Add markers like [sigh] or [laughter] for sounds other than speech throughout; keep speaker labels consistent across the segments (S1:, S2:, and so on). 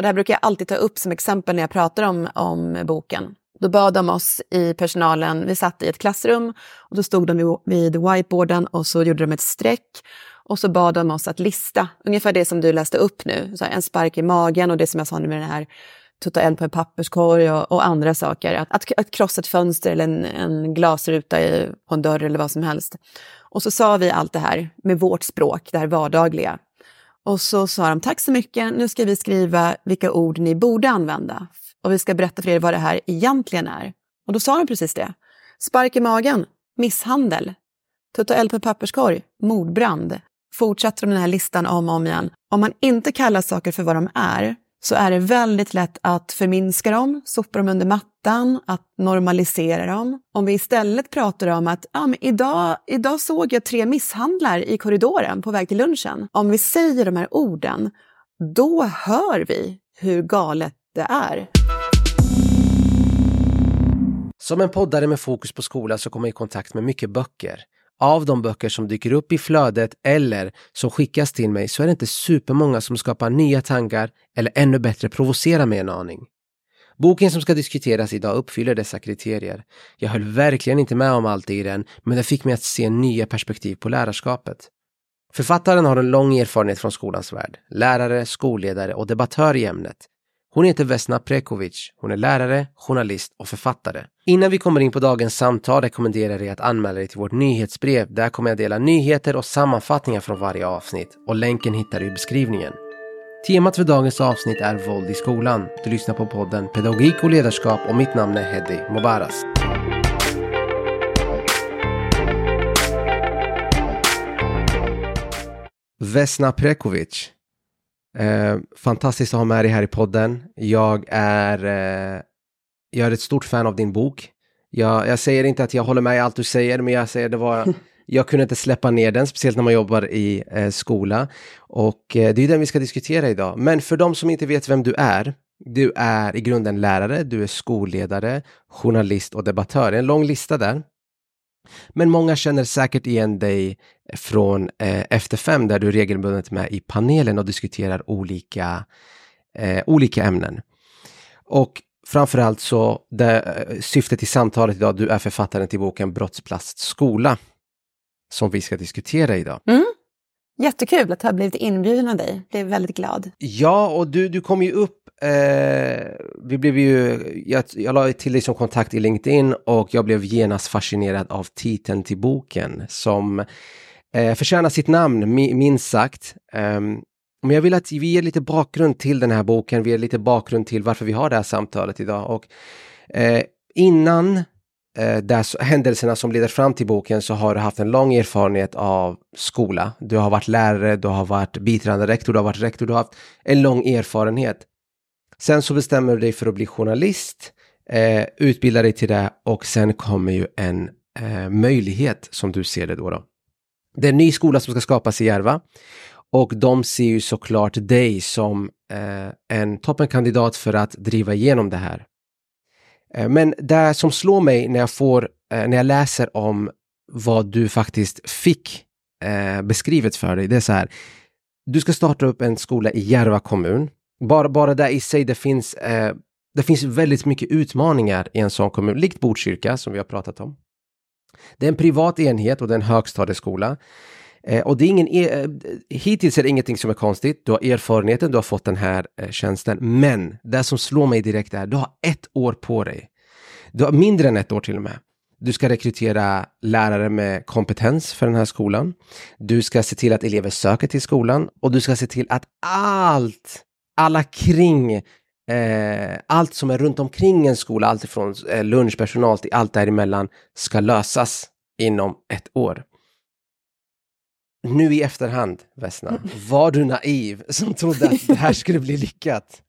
S1: Och det här brukar jag alltid ta upp som exempel när jag pratar om, om boken. Då bad de oss i personalen, vi satt i ett klassrum och då stod de vid whiteboarden och så gjorde de ett streck och så bad de oss att lista, ungefär det som du läste upp nu, så en spark i magen och det som jag sa nu med den här tutta eld på en papperskorg och, och, andra saker. Att, att, att krossa ett fönster eller en, en glasruta i, på en dörr eller vad som helst. Och så sa vi allt det här med vårt språk, det här vardagliga. Och så sa de, tack så mycket, nu ska vi skriva vilka ord ni borde använda. Och vi ska berätta för er vad det här egentligen är. Och då sa de precis det. Spark i magen, misshandel, tutta eld på en papperskorg, mordbrand. Fortsätter de den här listan om och om igen. Om man inte kallar saker för vad de är, så är det väldigt lätt att förminska dem, sopa dem under mattan, att normalisera dem. Om vi istället pratar om att ja, men idag, idag såg jag tre misshandlar i korridoren på väg till lunchen. Om vi säger de här orden, då hör vi hur galet det är.
S2: Som en poddare med fokus på skola så kommer jag i kontakt med mycket böcker av de böcker som dyker upp i flödet eller som skickas till mig så är det inte supermånga som skapar nya tankar eller ännu bättre provocerar mig en aning. Boken som ska diskuteras idag uppfyller dessa kriterier. Jag höll verkligen inte med om allt i den, men det fick mig att se nya perspektiv på lärarskapet. Författaren har en lång erfarenhet från skolans värld, lärare, skolledare och debattör i ämnet. Hon heter Vesna Prekovic. Hon är lärare, journalist och författare. Innan vi kommer in på dagens samtal rekommenderar jag dig att anmäla dig till vårt nyhetsbrev. Där kommer jag dela nyheter och sammanfattningar från varje avsnitt och länken hittar du i beskrivningen. Temat för dagens avsnitt är våld i skolan. Du lyssnar på podden Pedagogik och ledarskap och mitt namn är Hedi Mobaras. Vesna Prekovic Eh, fantastiskt att ha med dig här i podden. Jag är, eh, jag är ett stort fan av din bok. Jag, jag, säger inte att jag håller med i allt du säger, men jag säger det var [laughs] jag kunde inte släppa ner den, speciellt när man jobbar i eh, skola. Och eh, det är den vi ska diskutera idag. Men för de som inte vet vem du är, du är i grunden lärare, du är skolledare, journalist och debattör. En lång lista där. Men många känner säkert igen dig eh, från eh, Efter fem där du regelbundet är med i panelen och diskuterar olika, eh, olika ämnen. Och framförallt så det, eh, syftet i samtalet idag, du är författaren till boken Brottsplats skola som vi ska diskutera idag.
S1: Mm. Jättekul att ha blivit inbjuden av dig. blev väldigt glad.
S2: Ja, och du, du kom ju upp Eh, vi blev ju, jag, jag la till dig som kontakt i LinkedIn och jag blev genast fascinerad av titeln till boken som eh, förtjänar sitt namn, minst sagt. Eh, men jag vill att vi ger lite bakgrund till den här boken, vi ger lite bakgrund till varför vi har det här samtalet idag. Och eh, innan Eh, där händelserna som leder fram till boken så har du haft en lång erfarenhet av skola. Du har varit lärare, du har varit biträdande rektor, du har varit rektor, du har haft en lång erfarenhet. Sen så bestämmer du dig för att bli journalist, eh, utbildar dig till det och sen kommer ju en eh, möjlighet som du ser det då, då. Det är en ny skola som ska skapas i Järva och de ser ju såklart dig som eh, en toppenkandidat för att driva igenom det här. Eh, men det som slår mig när jag får, eh, när jag läser om vad du faktiskt fick eh, beskrivet för dig, det är så här. Du ska starta upp en skola i Järva kommun bara, bara där i sig, det finns, det finns väldigt mycket utmaningar i en sån kommun, likt Botkyrka som vi har pratat om. Det är en privat enhet och det är en högstadieskola. Eh, och det är ingen, e- eh, hittills är det ingenting som är konstigt. Du har erfarenheten, du har fått den här eh, tjänsten. Men det som slår mig direkt är, du har ett år på dig. Du har mindre än ett år till och med. Du ska rekrytera lärare med kompetens för den här skolan. Du ska se till att elever söker till skolan och du ska se till att allt alla kring, eh, allt som är runt omkring en skola, allt ifrån eh, lunchpersonal till allt däremellan, ska lösas inom ett år. Nu i efterhand, Vesna, var du naiv som trodde att det här skulle bli lyckat?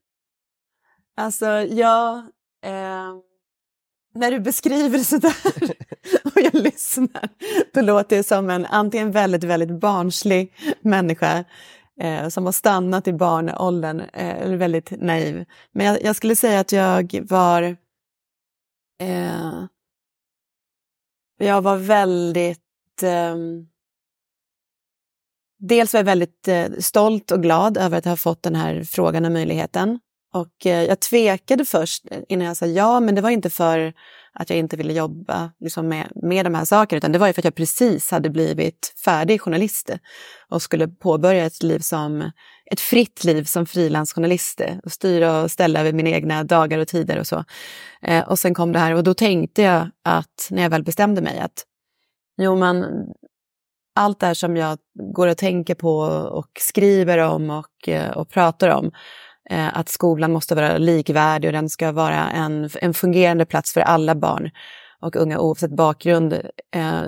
S1: Alltså, ja... Eh, när du beskriver det sådär [laughs] och jag lyssnar, då låter det som en antingen väldigt, väldigt barnslig människa eh, som har stannat i barnåldern, eh, väldigt naiv. Men jag, jag, skulle säga att jag var... Eh, jag var väldigt... Dels var jag väldigt eh, stolt och glad över att ha fått den här frågan och möjligheten. Och eh, jag tvekade först innan jag sa ja, men det var inte för att jag inte ville jobba liksom med, med de här sakerna, utan det var ju för att jag precis hade blivit färdig journalist och skulle påbörja ett liv som ett fritt liv som frilansjournalist och styra och ställa över mina egna dagar och tider och så. Eh, och sen kom det här och då tänkte jag att när jag väl bestämde mig att jo, men allt det här som jag går och tänker på och skriver om och, eh, och pratar om, eh, att skolan måste vara likvärdig och den ska vara en, en fungerande plats för alla barn och unga oavsett bakgrund. Eh,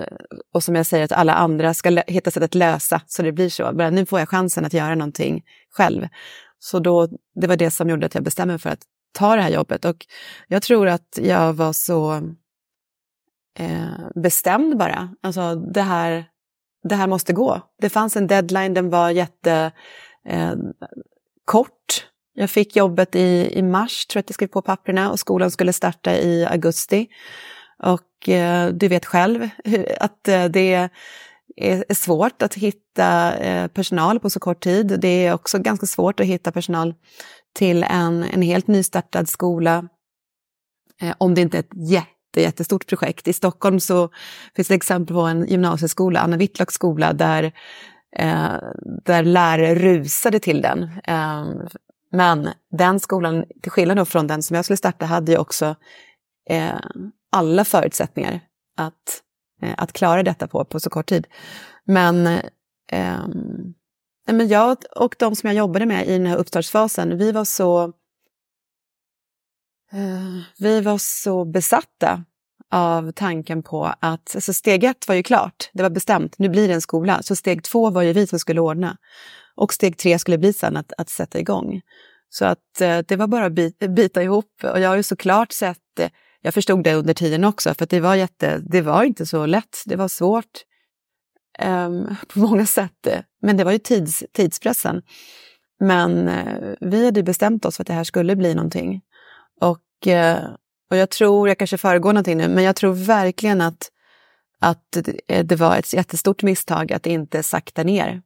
S1: och som jag säger, att alla andra ska hitta sätt att lösa så det blir så. Men nu får jag chansen att göra någonting själv. Så då, det var det som gjorde att jag bestämde mig för att ta det här jobbet. Och jag tror att jag var så eh, bestämd bara. Alltså det här, det här måste gå. Det fanns en deadline, den var jättekort. Eh, jag fick jobbet i, i mars, tror jag att jag skrev på papperna, och skolan skulle starta i augusti. Och eh, du vet själv att eh, det är svårt att hitta eh, personal på så kort tid. Det är också ganska svårt att hitta personal till en, en helt nystartad skola eh, om det inte är ett jätte jättestort projekt. I Stockholm så finns det exempel på en gymnasieskola, Anna Whitlocks skola, där, eh, där lärare rusade till den. Eh, men den skolan, till skillnad från den som jag skulle starta, hade ju också eh, alla förutsättningar att, eh, att klara detta på, på så kort tid. Men, eh, men jag och de som jag jobbade med i den här uppstartsfasen, vi var så vi var så besatta av tanken på att, alltså steg ett var ju klart, det var bestämt, nu blir det en skola. Så steg två var ju vi som skulle ordna. Och steg tre skulle bli sen att, att sätta igång. Så att eh, det var bara att bita, bita ihop. Och jag har ju såklart sett eh, jag förstod det under tiden också, för det var, jätte, det var inte så lätt. Det var svårt um, på många sätt. Men det var ju tids, tidspressen. Men eh, vi hade bestämt oss för att det här skulle bli någonting. Och, eh, och jag tror, jag kanske föregår någonting nu, men jag tror verkligen att, att det eh, var ett jättestort misstag att inte sakta ner.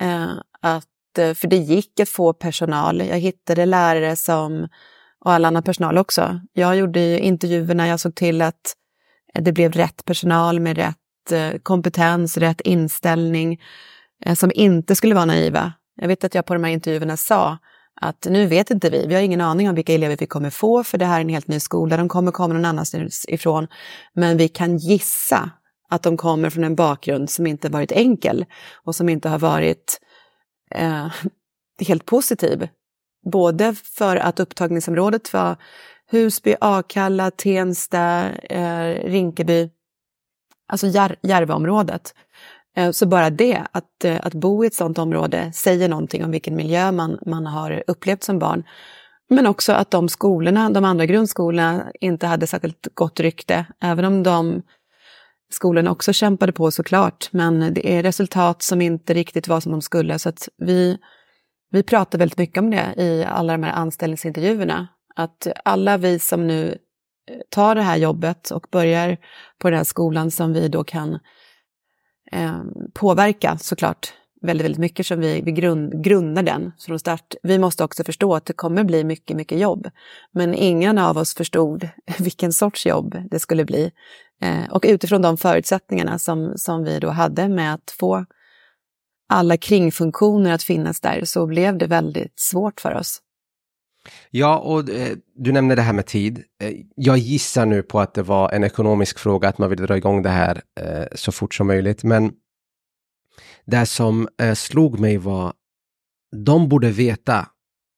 S1: Eh, att, för det gick att få personal. Jag hittade lärare som och all annan personal också. Jag gjorde ju intervjuerna, jag såg till att det blev rätt personal med rätt kompetens, rätt inställning, som inte skulle vara naiva. Jag vet att jag på de här intervjuerna sa att nu vet inte vi, vi har ingen aning om vilka elever vi kommer få, för det här är en helt ny skola, de kommer komma någon annanstans ifrån, men vi kan gissa att de kommer från en bakgrund som inte varit enkel och som inte har varit eh, [laughs] helt positiv. Både för att upptagningsområdet var Husby, Akalla, Tensta, eh, Rinkeby, alltså Jär, Järvaområdet. Eh, så bara det, att, eh, att bo i ett sådant område säger någonting om vilken miljö man, man har upplevt som barn. Men också att de skolorna, de andra grundskolorna, inte hade särskilt gott rykte, även om de skolorna också kämpade på såklart. Men det är resultat som inte riktigt var som de skulle, så att vi vi pratar väldigt mycket om det i alla de här anställningsintervjuerna. Att alla vi som nu eh, tar det här jobbet och börjar på den här skolan som vi då kan eh, påverka såklart väldigt, väldigt mycket som vi, vi grund, grundar den från start. Vi måste också förstå att det kommer bli mycket, mycket jobb. Men ingen av oss förstod [laughs] vilken sorts jobb det skulle bli. Eh, och utifrån de förutsättningarna som, som vi då hade med att få alla kringfunktioner att finnas där så blev det väldigt svårt för oss.
S2: Ja, och eh, du nämnde det här med tid. Eh, jag gissar nu på att det var en ekonomisk fråga, att man vill dra igång det här eh, så fort som möjligt. Men det som eh, slog mig var, de borde veta,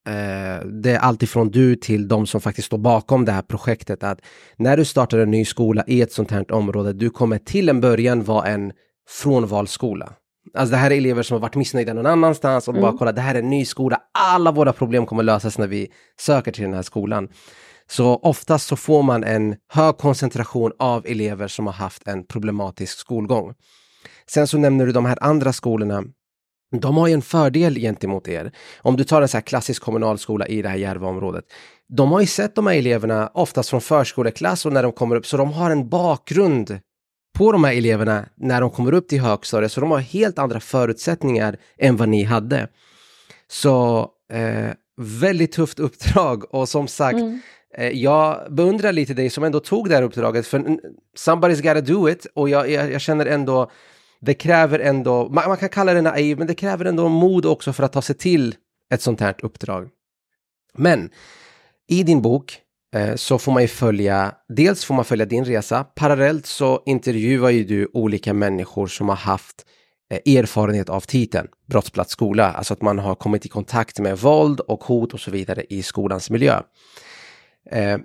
S2: eh, det är alltifrån du till de som faktiskt står bakom det här projektet, att när du startar en ny skola i ett sånt här område, du kommer till en början vara en frånvalsskola. Alltså det här är elever som har varit missnöjda någon annanstans och mm. bara kolla, det här är en ny skola, alla våra problem kommer lösas när vi söker till den här skolan. Så oftast så får man en hög koncentration av elever som har haft en problematisk skolgång. Sen så nämner du de här andra skolorna. De har ju en fördel gentemot er. Om du tar en så här klassisk kommunalskola i det här Järvaområdet. De har ju sett de här eleverna oftast från förskoleklass och när de kommer upp, så de har en bakgrund på de här eleverna när de kommer upp till högstadiet, så de har helt andra förutsättningar än vad ni hade. Så eh, väldigt tufft uppdrag och som sagt, mm. eh, jag beundrar lite dig som ändå tog det här uppdraget för somebody's gotta do it och jag, jag, jag känner ändå, det kräver ändå, man, man, kan kalla det naiv, men det kräver ändå mod också för att ta sig till ett sånt här uppdrag. Men i din bok Eh, så får man ju följa, dels får man följa din resa, parallellt så intervjuar ju du olika människor som har haft eh, erfarenhet av titeln brottsplatsskola, alltså att man har kommit i kontakt med våld och hot och så vidare i skolans miljö. Eh,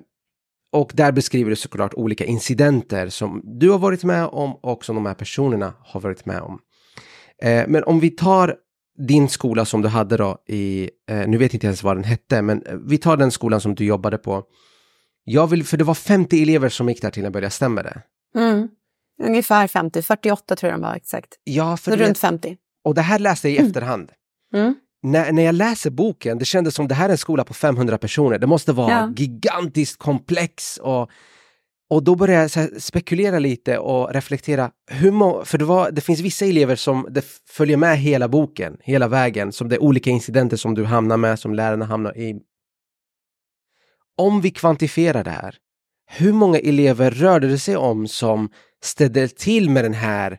S2: och där beskriver du såklart olika incidenter som du har varit med om och som de här personerna har varit med om. men om vi tar din skola som du hade då i, nu vet jag inte ens vad den hette, men vi tar den skolan som du jobbade på. Jag vill, för det var 50 elever som gick där till en början, stämmer det?
S1: Mm. Ungefär 50, 48 tror jag de var exakt.
S2: Ja,
S1: för runt 50.
S2: Och det här läste jag i mm. efterhand. Mm. När, när jag läser boken, det kändes som det här är en skola på 500 personer. Det måste vara ja. gigantiskt komplex och och då började jag spekulera lite och reflektera. Hur för det, var, det finns vissa elever som det följer med hela boken, hela vägen, som det är olika incidenter som du hamnar med, som lärarna hamnar i. Om vi kvantifierar det här, hur många elever rörde det sig om som ställde till med den här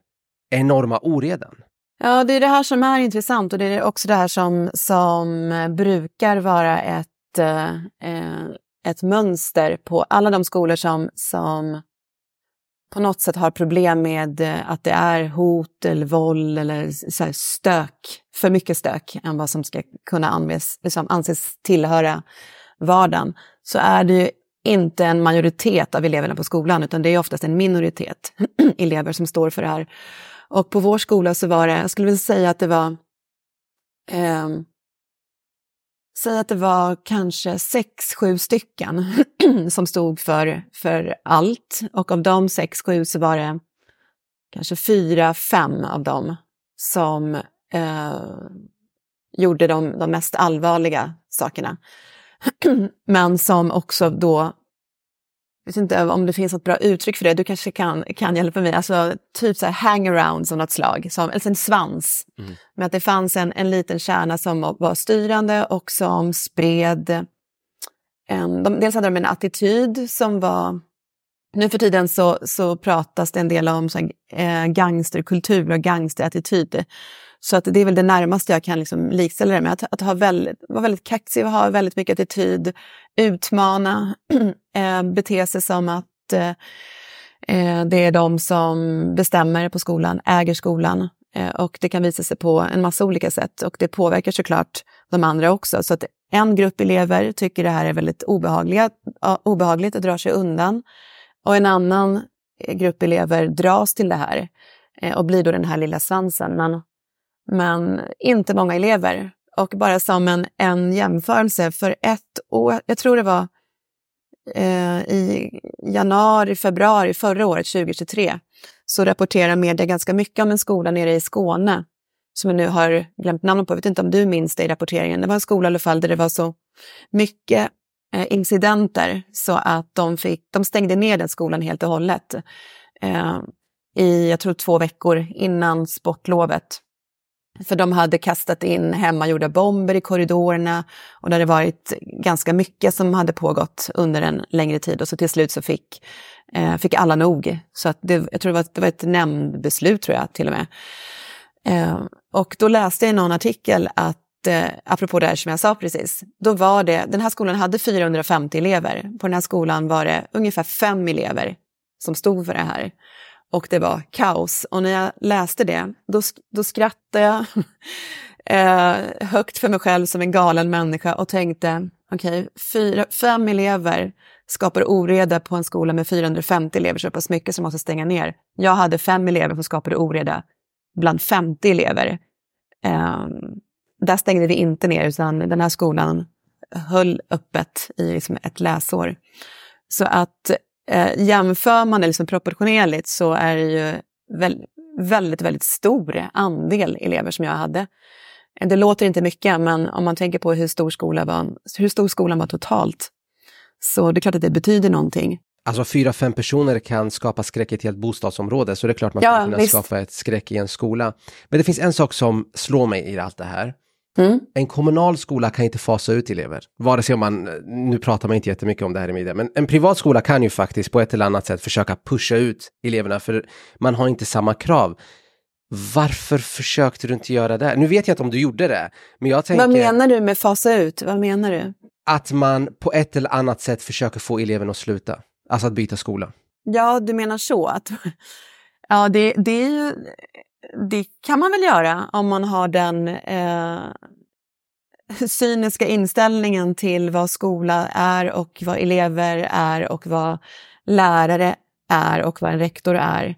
S2: enorma oredan?
S1: Ja, det är det här som är intressant och det är också det här som, som eh, brukar vara ett, eh, eh, ett mönster på alla de skolor som, som på något sätt har problem med eh, att det är hot eller våld eller så stök, för mycket stök än vad som ska kunna anses, liksom anses tillhöra vardagen, så är det ju inte en majoritet av eleverna på skolan, utan det är oftast en minoritet [clears throat] elever som står för det här. Och på vår skola så var det, jag skulle vilja säga att det var eh, Säg att det var kanske sex, sju stycken [clears throat] som stod för, för allt. Och av de sex, sju så var det kanske fyra, fem av dem som eh, gjorde de, de mest allvarliga sakerna. [clears throat] Men som också då vet inte om det finns något bra uttryck för det, du kanske kan, kan hjälpa mig. Alltså typ så här hangarounds av något slag, som, alltså en svans. Mm. Men att det fanns en, en liten kärna som var styrande och som spred en, de, dels hade de en attityd som var nu för tiden så, så pratas det en del om så här, eh, gangsterkultur och gangsterattityd. Så att det är väl det närmaste jag kan liksom likställa det med. Att, att ha väldigt, vara väldigt kaxig ha väldigt mycket attityd, utmana, [clears throat] eh, bete sig som att eh, eh, det är de som bestämmer på skolan, äger skolan. Eh, och det kan visa sig på en massa olika sätt och det påverkar såklart de andra också. Så att en grupp elever tycker det här är väldigt obehagliga, obehagligt och drar sig undan. Och en annan eh, grupp elever dras till det här eh, och blir då den här lilla svansen. Men men inte många elever. Och bara som en, en jämförelse, för ett år, jag tror det var eh, i januari, februari förra året, 2023, så rapporterar media ganska mycket om en skola nere i Skåne, som jag nu har glömt namnet på, jag vet inte om du minns det i rapporteringen. Det var en skola i alla fall där det var så mycket eh, incidenter så att de, fick, de stängde ner den skolan helt och hållet eh, i, jag tror två veckor innan sportlovet. För de hade kastat in hemmagjorda bomber i korridorerna och det hade varit ganska mycket som hade pågått under en längre tid och så till slut så fick, eh, fick alla nog. Så att det, jag tror det var, det var ett nämndbeslut tror jag till och med. Eh, och då läste jag i någon artikel att eh, apropå det här som jag sa precis, då var det, den här skolan hade 450 elever. På den här skolan var det ungefär fem elever som stod för det här och det var kaos. Och när jag läste det, då, då skrattade jag [laughs] eh, högt för mig själv som en galen människa och tänkte, okej, okay, fem elever skapar oreda på en skola med 450 elever så pass mycket som måste stänga ner. Jag hade fem elever som skapade oreda bland 50 elever. Eh, där stängde vi inte ner, utan den här skolan höll öppet i liksom ett läsår. Så att Eh, jämför man det liksom proportionerligt så är det ju väldigt, väldigt, väldigt stor andel elever som jag hade. Det låter inte mycket, men om man tänker på hur stor, skola var, hur stor skolan var totalt, så det är klart att det betyder någonting.
S2: Alltså fyra, fem personer kan skapa skräck i ett helt bostadsområde, så det är klart man ja, kan kunna skapa ett skräck i en skola. Men det finns en sak som slår mig i allt det här. Mm. En kommunal skola kan inte fasa ut elever. Vare sig om man, nu pratar man inte jättemycket om det här i media, men en privat skola kan ju faktiskt på ett eller annat sätt försöka pusha ut eleverna för man har inte samma krav. Varför försökte du inte göra det? Nu vet jag inte om du gjorde det, men jag tänker...
S1: Vad menar du med fasa ut? Vad menar du?
S2: Att man på ett eller annat sätt försöker få eleven att sluta, alltså att byta skola.
S1: Ja, du menar så. Att, [laughs] ja, det, det, är ju, det kan man väl göra om man har den eh, [laughs] cyniska inställningen till vad skola är och vad elever är och vad lärare är och vad en rektor är.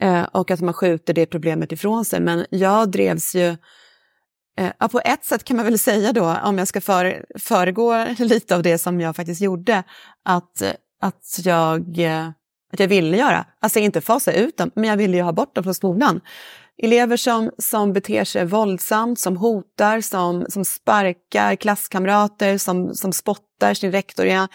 S1: Eh, och att man skjuter det problemet ifrån sig. Men jag drevs ju eh, Ja, på ett sätt kan man väl säga då, om jag ska för, föregå [laughs] lite av det som jag faktiskt gjorde, att, att jag eh, att jag ville göra. Alltså inte fasa ut dem, men jag ville ju ha bort dem från skolan. Elever som, som beter sig våldsamt, som hotar, som, som sparkar klasskamrater, som, som spottar sin rektor. Jag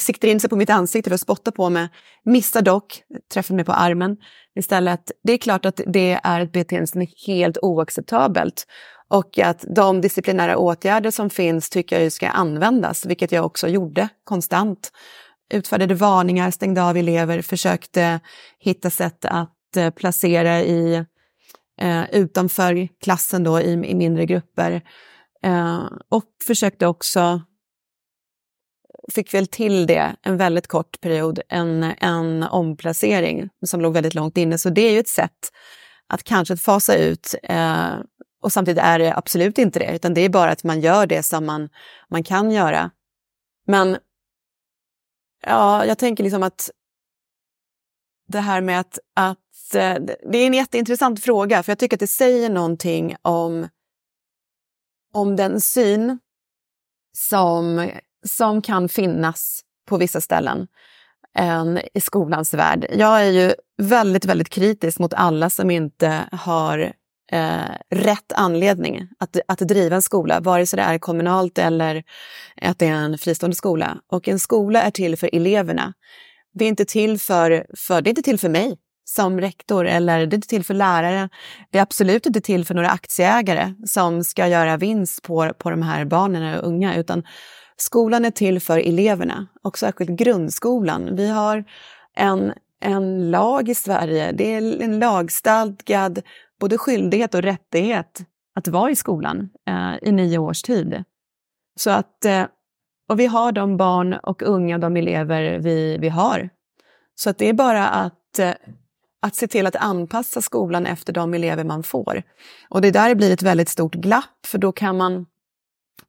S1: siktar in sig på mitt ansikte för att spotta på mig. Missar dock, träffar mig på armen istället. Det är klart att det är ett beteende som är helt oacceptabelt och att de disciplinära åtgärder som finns tycker jag ska användas, vilket jag också gjorde konstant utfärdade varningar, stängde av elever, försökte hitta sätt att eh, placera i, eh, utanför klassen då, i, i mindre grupper. Eh, och försökte också, fick väl till det en väldigt kort period, en, en omplacering som låg väldigt långt inne. Så det är ju ett sätt att kanske fasa ut eh, och samtidigt är det absolut inte det, utan det är bara att man gör det som man, man kan göra. Men Ja, jag tänker liksom att det här med att, att eh, det är en jätteintressant fråga, för jag tycker att det säger någonting om, om den syn som, som kan finnas på vissa ställen än i skolans värld. Jag är ju väldigt, väldigt kritisk mot alla som inte har eh, rätt anledning att, att driva en skola, vare sig det är kommunalt eller att det är en fristående skola. Och en skola är till för eleverna. Det är inte till för, för, det är inte till för mig som rektor eller det är inte till för lärare. Det är absolut inte till för några aktieägare som ska göra vinst på, på de här barnen och unga, utan skolan är till för eleverna och särskilt grundskolan. Vi har en, en lag i Sverige, det är en lagstadgad både skyldighet och rättighet att vara i skolan eh, i nio års tid. Så att, eh, och vi har de barn och unga, de elever vi, vi har. Så att det är bara att, eh, att se till att anpassa skolan efter de elever man får. Och det där blir ett väldigt stort glapp, för då kan man,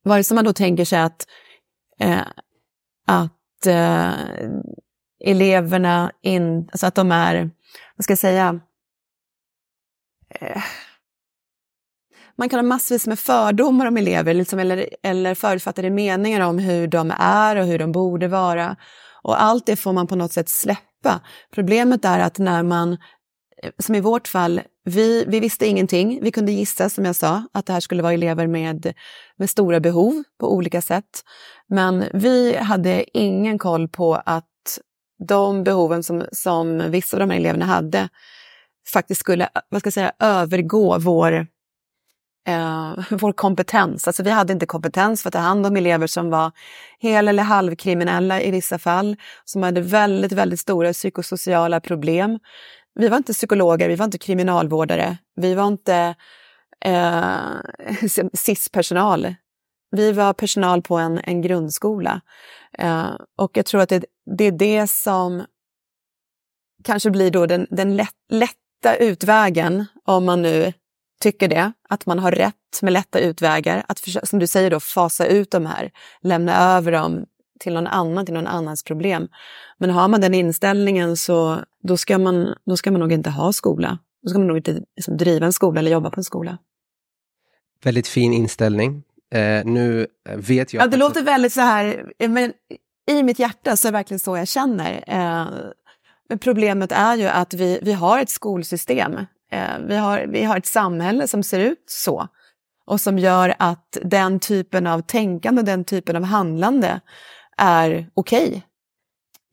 S1: vare sig man då tänker sig att, eh, att eh, eleverna in, alltså att de är, vad ska jag säga, Eh. man kan ha massvis med fördomar om elever liksom, eller, eller förutfattade meningar om hur de är och hur de borde vara. Och allt det får man på något sätt släppa. Problemet är att när man, eh, som i vårt fall, vi, vi visste ingenting. Vi kunde gissa, som jag sa, att det här skulle vara elever med, med stora behov på olika sätt. Men vi hade ingen koll på att de behoven som, som vissa av de här eleverna hade faktiskt skulle vad ska jag säga, övergå vår, eh, [laughs] vår kompetens. Alltså vi hade inte kompetens för att ta hand om elever som var hel eller halvkriminella i vissa fall, som hade väldigt, väldigt stora psykosociala problem. Vi var inte psykologer, vi var inte kriminalvårdare, vi var inte eh, [laughs] SIS-personal. Vi var personal på en, en grundskola. Eh, och jag tror att det, det är det som kanske blir då den, den lätt, lätt hitta utvägen, om man nu tycker det, att man har rätt med lätta utvägar, att som du säger då fasa ut de här, lämna över dem till någon annan, till någon annans problem. Men har man den inställningen så då ska man, då ska man nog inte ha skola. Då ska man nog inte liksom, driva en skola eller jobba på en skola.
S2: Väldigt fin inställning. Eh, nu vet jag...
S1: Ja, det låter väldigt så här, men i mitt hjärta så är det verkligen så jag känner. Eh, men problemet är ju att vi, vi har ett skolsystem. Eh, vi, har, vi har ett samhälle som ser ut så och som gör att den typen av tänkande och den typen av handlande är okej okay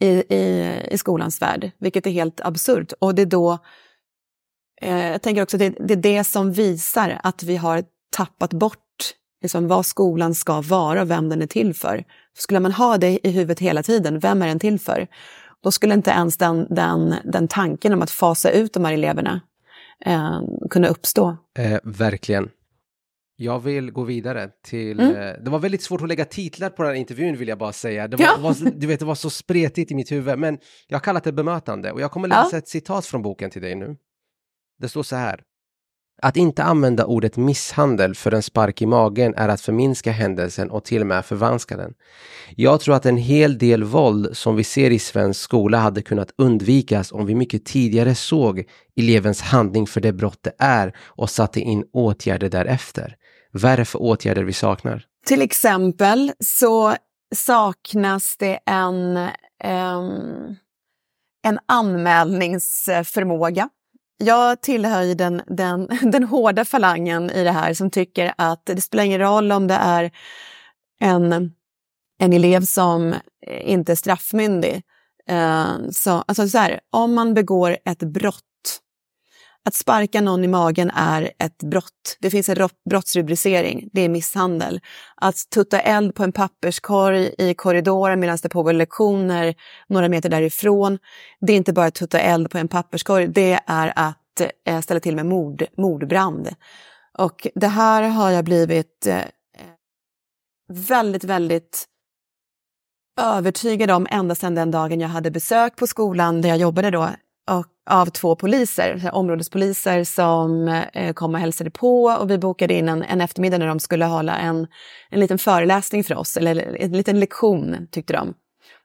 S1: i, i, i skolans värld, vilket är helt absurt. Och det är då, eh, jag tänker också att det, det är det som visar att vi har tappat bort liksom, vad skolan ska vara och vem den är till för. Skulle man ha det i huvudet hela tiden, vem är den till för? Då skulle inte ens den, den, den tanken om att fasa ut de här eleverna eh, kunna uppstå.
S2: Eh, verkligen. Jag vill gå vidare till... Mm. Eh, det var väldigt svårt att lägga titlar på den här intervjun vill jag bara säga. Det var, ja. var, du vet, det var så spretigt i mitt huvud, men jag har kallat det bemötande och jag kommer läsa ja. ett citat från boken till dig nu. Det står så här. Att inte använda ordet misshandel för en spark i magen är att förminska händelsen och till och med förvanska den. Jag tror att en hel del våld som vi ser i svensk skola hade kunnat undvikas om vi mycket tidigare såg elevens handling för det brott det är och satte in åtgärder därefter. Vad är det för åtgärder vi saknar?
S1: Till exempel så saknas det en, um, en anmälningsförmåga jag tillhör ju den, den, [laughs] den hårda falangen i det här som tycker att det spelar ingen roll om det är en, en elev som inte är straffmyndig. Uh, så, alltså så här, om man begår ett brott att sparka någon i magen är ett brott. Det finns en brottsrubricering, det är misshandel. Att tutta eld på en papperskorg i korridoren medan det pågår lektioner några meter därifrån, det är inte bara att tutta eld på en papperskorg, det är att eh, ställa till med mord, mordbrand. Och det här har jag blivit eh, väldigt, väldigt övertygad om ända sedan den dagen jag hade besök på skolan där jag jobbade då och, av två poliser, områdespoliser som eh, kom och hälsade på och vi bokade in en, en eftermiddag när de skulle hålla en, en liten föreläsning för oss, eller en liten lektion tyckte de.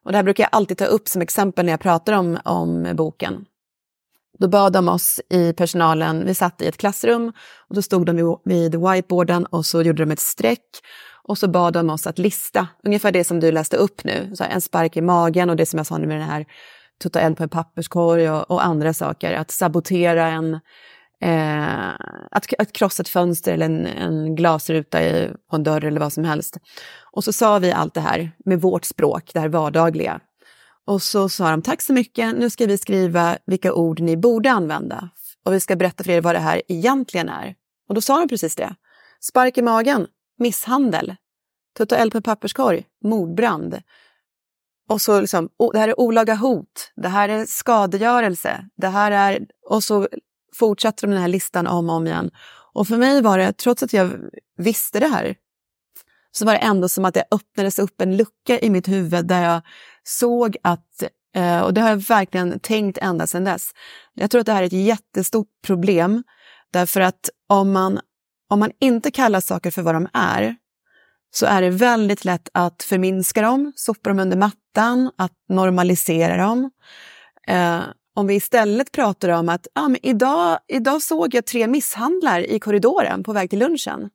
S1: Och det här brukar jag alltid ta upp som exempel när jag pratar om, om boken. Då bad de oss i personalen, vi satt i ett klassrum och då stod de vid whiteboarden och så gjorde de ett streck och så bad de oss att lista, ungefär det som du läste upp nu, så en spark i magen och det som jag sa nu med den här tutta eld på en papperskorg och, och andra saker. Att sabotera en, eh, att, att krossa ett fönster eller en, en glasruta i, på en dörr eller vad som helst. Och så sa vi allt det här med vårt språk, det här vardagliga. Och så sa de, tack så mycket, nu ska vi skriva vilka ord ni borde använda. Och vi ska berätta för er vad det här egentligen är. Och då sa de precis det. Spark i magen, misshandel, tutta eld på en papperskorg, mordbrand, och så liksom, det här är olaga hot, det här är skadegörelse, det här är... Och så fortsätter de den här listan om och om igen. Och för mig var det, trots att jag visste det här, så var det ändå som att det öppnades upp en lucka i mitt huvud där jag såg att, eh, och det har jag verkligen tänkt ända sedan dess, jag tror att det här är ett jättestort problem därför att om man, om man inte kallar saker för vad de är, så är det väldigt lätt att förminska dem, sopa dem under mattan, att normalisera dem. Eh, om vi istället pratar om att ah, men idag, idag såg jag tre misshandlar i korridoren på väg till lunchen.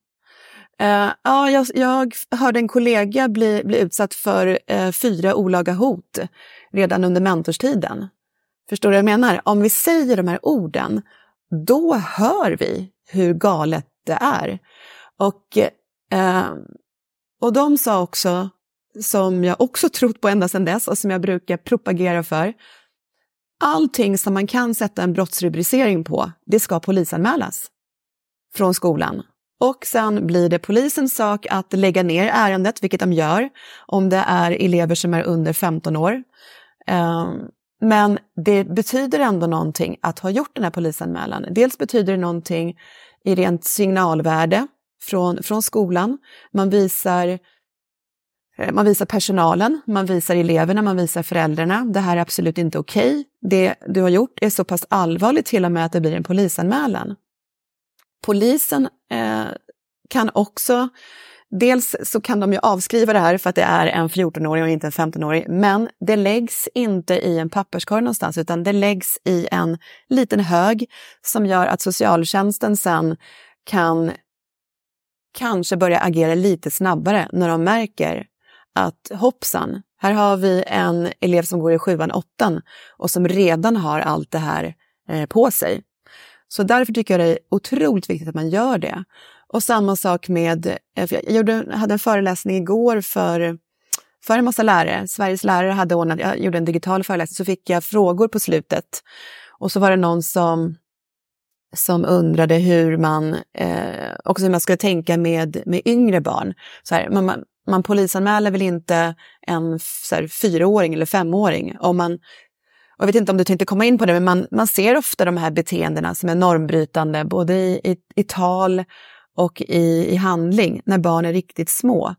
S1: Eh, ja, jag, jag hörde en kollega bli, bli utsatt för eh, fyra olaga hot redan under mentorstiden. Förstår du vad jag menar? Om vi säger de här orden, då hör vi hur galet det är. Och eh, och de sa också, som jag också trott på ända sedan dess och som jag brukar propagera för, allting som man kan sätta en brottsrubricering på, det ska polisanmälas från skolan. Och sen blir det polisens sak att lägga ner ärendet, vilket de gör, om det är elever som är under 15 år. Ehm, men det betyder ändå någonting att ha gjort den här polisanmälan. Dels betyder det någonting i rent signalvärde, från, från skolan. Man visar, Eh, man visar personalen, man visar eleverna, man visar föräldrarna. Det här är absolut inte okej. Okay. Det du har gjort är så pass allvarligt till och med att det blir en polisanmälan. Polisen eh, kan också Dels så kan de ju avskriva det här för att det är en 14-åring och inte en 15-åring, men det läggs inte i en papperskorg någonstans utan det läggs i en liten hög som gör att socialtjänsten sen kan kanske börja agera lite snabbare när de märker att hoppsan, här har vi en elev som går i sjuan, åttan och som redan har allt det här eh, på sig. Så därför tycker jag det är otroligt viktigt att man gör det. Och samma sak med, eh, jag gjorde, hade en föreläsning igår för, för en massa lärare. Sveriges lärare hade ordnat, jag gjorde en digital föreläsning, så fick jag frågor på slutet. Och så var det någon som som undrade hur man, eh, också hur man skulle tänka med, med yngre barn. Så här, man, man polisanmäler väl inte en så här, fyraåring eller femåring om man jag vet inte om du tänkte komma in på det, men man, man ser ofta de här beteendena som är normbrytande, både i, i, i tal och i, i handling, när barn är riktigt små.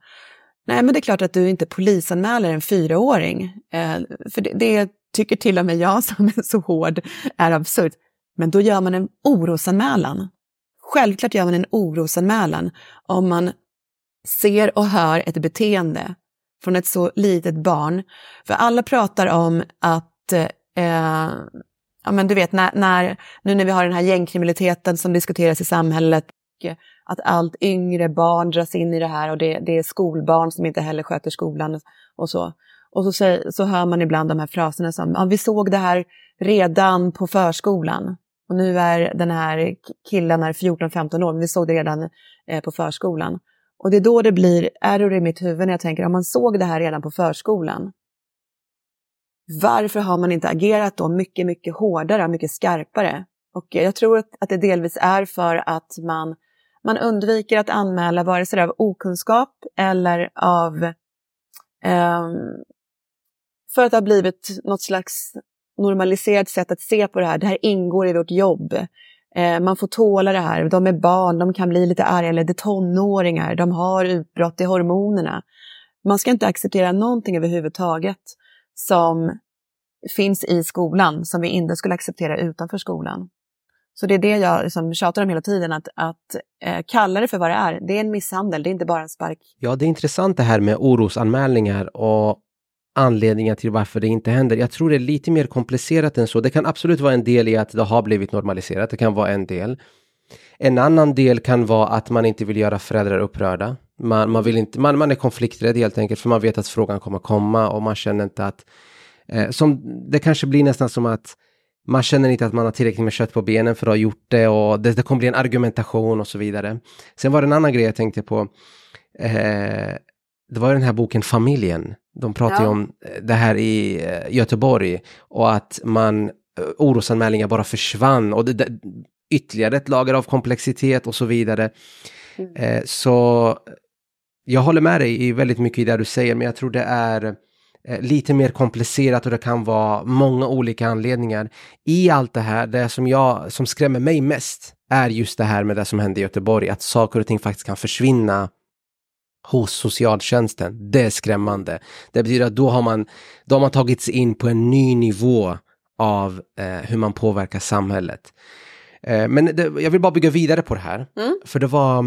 S1: Nej, men det är klart att du inte polisanmäler en fyraåring. Eh, för det, det, tycker till och med jag [laughs] som är så hård är absurt. Men då gör man en orosanmälan. Självklart gör man en orosanmälan om man ser och hör ett beteende från ett så litet barn. För alla pratar om att, eh, ja men du vet, när, när, nu när vi har den här gängkriminaliteten som diskuteras i samhället, att allt yngre barn dras in i det här och det, det är skolbarn som inte heller sköter skolan och så. Och så, säger, så hör man ibland de här fraserna som, ja, vi såg det här redan på förskolan. Och nu är den här killen 14-15 år, men vi såg det redan eh, på förskolan. Och det är då det blir error i mitt huvud när jag tänker, om man såg det här redan på förskolan, varför har man inte agerat då mycket, mycket hårdare, mycket skarpare? Och jag tror att, att det delvis är för att man, man undviker att anmäla vare sig av okunskap eller av eh, för att det har blivit något slags normaliserat sätt att se på det här. Det här ingår i vårt jobb. Eh, man får tåla det här. De är barn, de kan bli lite arga, eller det är tonåringar, de har utbrott i hormonerna. Man ska inte acceptera någonting överhuvudtaget som finns i skolan som vi inte skulle acceptera utanför skolan. Så det är det jag liksom tjatar om hela tiden, att, att eh, kalla det för vad det är. Det är en misshandel, det är inte bara en spark.
S2: Ja, det är intressant det här med orosanmälningar och anledningar till varför det inte händer. Jag tror det är lite mer komplicerat än så. Det kan absolut vara en del i att det har blivit normaliserat. Det kan vara en del. En annan del kan vara att man inte vill göra föräldrar upprörda. Man, man, vill inte, man, man är konflikträdd helt enkelt för man vet att frågan kommer komma och man känner inte att... Eh, som, det kanske blir nästan som att man känner inte att man har tillräckligt med kött på benen för att ha gjort det och det, det kommer bli en argumentation och så vidare. Sen var det en annan grej jag tänkte på. Eh, det var den här boken Familjen. De pratar ja. om eh, det här i eh, Göteborg och att man eh, orosanmälningar bara försvann och det, det, ytterligare ett lager av komplexitet och så vidare. Mm. Eh, så jag håller med dig i väldigt mycket i det du säger, men jag tror det är eh, lite mer komplicerat och det kan vara många olika anledningar. I allt det här, det som, jag, som skrämmer mig mest är just det här med det som hände i Göteborg, att saker och ting faktiskt kan försvinna hos socialtjänsten. Det är skrämmande. Det betyder att då har man, då har man tagit sig in på en ny nivå av eh, hur man påverkar samhället. Eh, men det, jag vill bara bygga vidare på det här, mm. för det var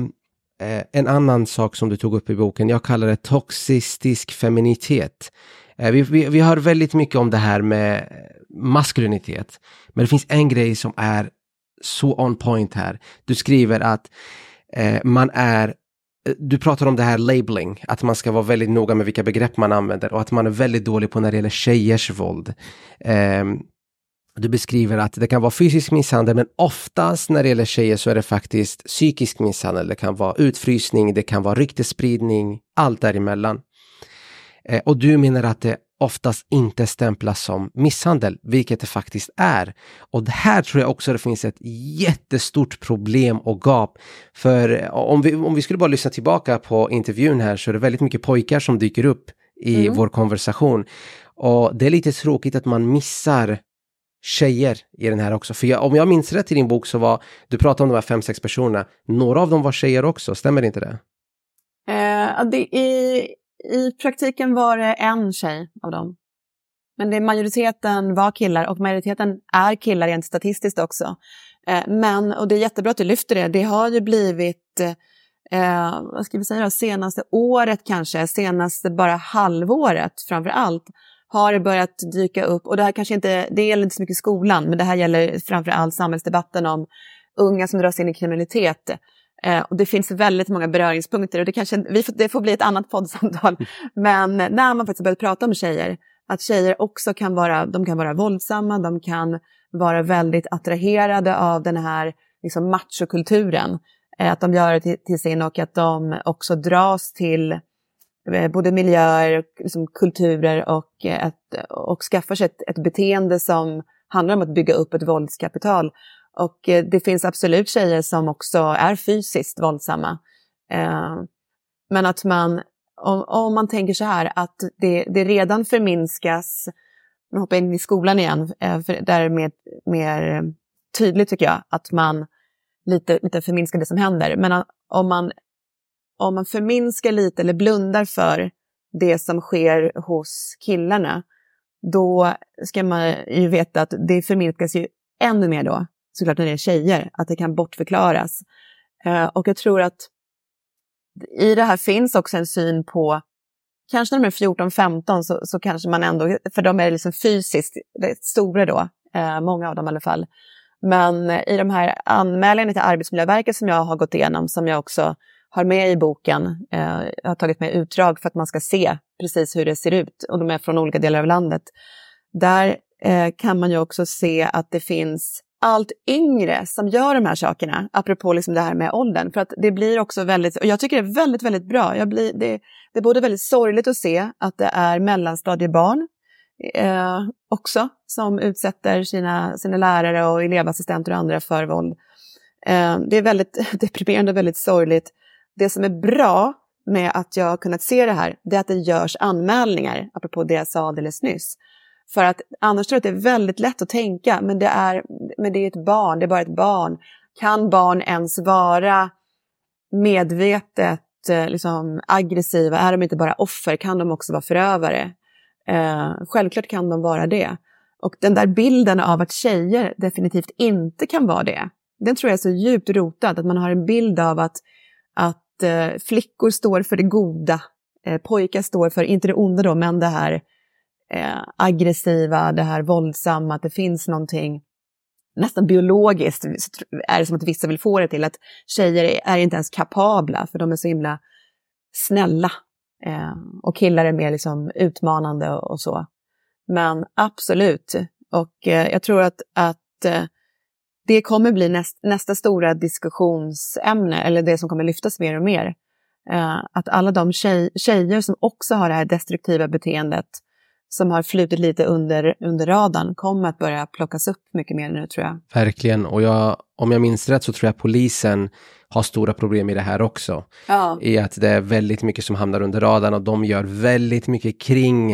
S2: eh, en annan sak som du tog upp i boken. Jag kallar det toxistisk feminitet. Eh, vi, vi, vi hör väldigt mycket om det här med maskulinitet, men det finns en grej som är så on point här. Du skriver att eh, man är du pratar om det här labeling, att man ska vara väldigt noga med vilka begrepp man använder och att man är väldigt dålig på när det gäller tjejers våld. Um, du beskriver att det kan vara fysisk misshandel, men oftast när det gäller tjejer så är det faktiskt psykisk misshandel. Det kan vara utfrysning, det kan vara ryktesspridning, allt däremellan. Eh, och du menar att det oftast inte stämplas som misshandel, vilket det faktiskt är. Och här tror jag också det finns ett jättestort problem och gap. För om vi, om vi skulle bara lyssna tillbaka på intervjun här så är det väldigt mycket pojkar som dyker upp i mm. vår konversation. Och det är lite tråkigt att man missar tjejer i den här också. För jag, om jag minns rätt i din bok så var, du pratade om de här fem, sex personerna, några av dem var tjejer också, stämmer inte det?
S1: Eh, det i, i praktiken var det en tjej av dem. Men det, majoriteten var killar och majoriteten är killar rent statistiskt också. Eh, men, och det är jättebra att du lyfter det, det har ju blivit eh, eh vad ska vi säga, senaste året kanske, senaste bara halvåret framför allt, har det börjat dyka upp, och det här kanske inte, det gäller inte så mycket skolan, men det här gäller framför allt samhällsdebatten om unga som dras in i kriminalitet. Eh, och det finns väldigt många beröringspunkter och det, kanske, vi får, det får bli ett annat poddsamtal. [laughs] Men när man faktiskt börjat prata om tjejer, att tjejer också kan vara, de kan vara våldsamma, de kan vara väldigt attraherade av den här liksom, machokulturen. Eh, att de gör det till, till sin och att de också dras till Eh, både miljöer, liksom kulturer och, ett, och skaffar sig ett, ett beteende som handlar om att bygga upp ett våldskapital. Och eh, det finns absolut tjejer som också är fysiskt våldsamma. Eh, men att man, om, om, man tänker så här, att det, det redan förminskas, nu hoppar jag in i skolan igen, eh, för där är det mer, mer tydligt tycker jag, att man lite, lite förminskar det som händer. Men om man, om man förminskar lite eller blundar för det som sker hos killarna, då ska man ju veta att det förminskas ju ännu mer då, såklart när det är tjejer, att det kan bortförklaras. Eh, och jag tror att i det här finns också en syn på, kanske när de är 14-15 så, så kanske man ändå, för de är liksom fysiskt stora då, eh, många av dem i alla fall. Men i de här anmälningarna till Arbetsmiljöverket som jag har gått igenom, som jag också har med i boken, eh, jag har tagit med utdrag för att man ska se precis hur det ser ut, och de är från olika delar av landet. Där eh, kan man ju också se att det finns allt yngre som gör de här sakerna, apropå liksom det här med åldern. För att det blir också väldigt, och jag tycker det är väldigt, väldigt bra. Jag blir, det, det är både väldigt sorgligt att se att det är mellanstadiebarn eh, också som utsätter sina, sina lärare och elevassistenter och andra för våld. Eh, det är väldigt [laughs] deprimerande och väldigt sorgligt. Det som är bra med att jag har kunnat se det här, det är att det görs anmälningar, apropå det jag sa alldeles nyss. För att annars tror jag att det är väldigt lätt att tänka, men det är, men det är ett barn, det är bara ett barn. Kan barn ens vara medvetet eh, liksom, aggressiva? Är de inte bara offer? Kan de också vara förövare? Eh, självklart kan de vara det. Och den där bilden av att tjejer definitivt inte kan vara det, den tror jag är så djupt rotad, att man har en bild av att, att eh, flickor står för det goda, eh, pojkar står för, inte det onda då, men det här eh, aggressiva, det här våldsamma, att det finns någonting nästan biologiskt är det som att vissa vill få det till att tjejer är inte ens kapabla för de är så himla snälla. Eh, och killar är mer liksom utmanande och, och så. Men absolut, och eh, jag tror att, att eh, det kommer bli näst, nästa stora diskussionsämne, eller det som kommer lyftas mer och mer. Eh, att alla de tjej, tjejer som också har det här destruktiva beteendet som har flutit lite under, under radarn kommer att börja plockas upp mycket mer nu tror jag.
S2: Verkligen, och jag, om jag minns rätt så tror jag polisen har stora problem i det här också. Ja. I att det är väldigt mycket som hamnar under radarn och de gör väldigt mycket kring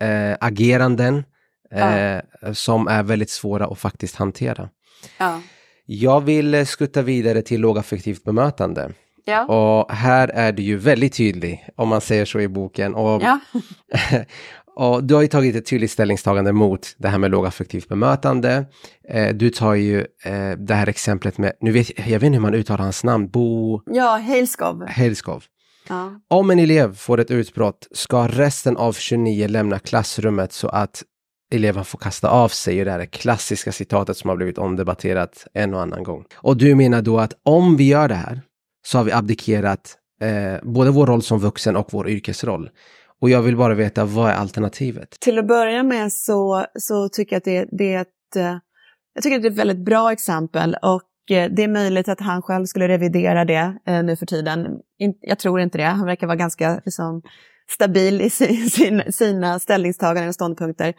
S2: eh, ageranden eh, ja. som är väldigt svåra att faktiskt hantera. Ja. Jag vill skutta vidare till lågaffektivt bemötande. Ja. Och här är det ju väldigt tydligt, om man säger så i boken. Och, ja. [laughs] [laughs] Och du har ju tagit ett tydligt ställningstagande mot det här med lågaffektivt bemötande. Eh, du tar ju eh, det här exemplet med, nu vet jag vet inte hur man uttalar hans namn, Bo...
S1: Ja, Heilskov.
S2: Heilskov. Ja. Om en elev får ett utbrott ska resten av 29 lämna klassrummet så att eleven får kasta av sig. Det här är klassiska citatet som har blivit omdebatterat en och annan gång. Och du menar då att om vi gör det här så har vi abdikerat eh, både vår roll som vuxen och vår yrkesroll. Och jag vill bara veta, vad är alternativet?
S1: Till att börja med så, så tycker jag att det, det är ett, eh, jag tycker att det är ett väldigt bra exempel och eh, det är möjligt att han själv skulle revidera det eh, nu för tiden. Jag tror inte det, han verkar vara ganska liksom, stabil i [laughs] sin, sina ställningstaganden och ståndpunkter.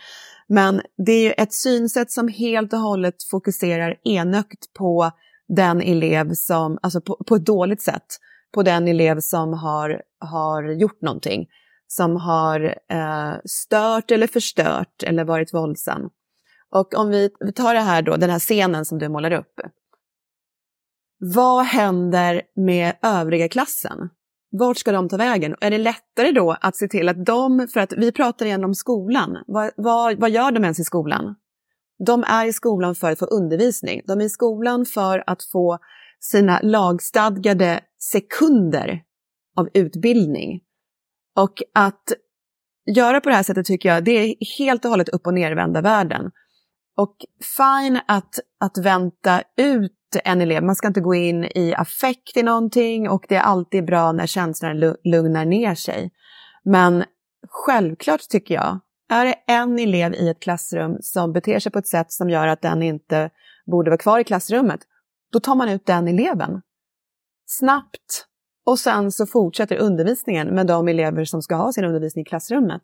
S1: Men det är ju ett synsätt som helt och hållet fokuserar enögt på den elev som, alltså på, på ett dåligt sätt, på den elev som har, har gjort någonting som har eh, stört eller förstört eller varit våldsam. Och om vi, tar det här då, den här scenen som du målar upp. Vad händer med övriga klassen? Vart ska de ta vägen? Är det lättare då att se till att de, för att vi pratar igen om skolan, vad, vad, vad gör de ens i skolan? De är i skolan för att få undervisning. De är i skolan för att få sina lagstadgade sekunder av utbildning. Och att göra på det här sättet tycker jag, det är helt och hållet upp och nervända världen. Och fine att, att vänta ut en elev, man ska inte gå in i affekt i någonting och det är alltid bra när känslorna lugnar ner sig. Men självklart tycker jag, är det en elev i ett klassrum som beter sig på ett sätt som gör att den inte borde vara kvar i klassrummet, då tar man ut den eleven. Snabbt, och sen så fortsätter undervisningen med de elever som ska ha sin undervisning i klassrummet.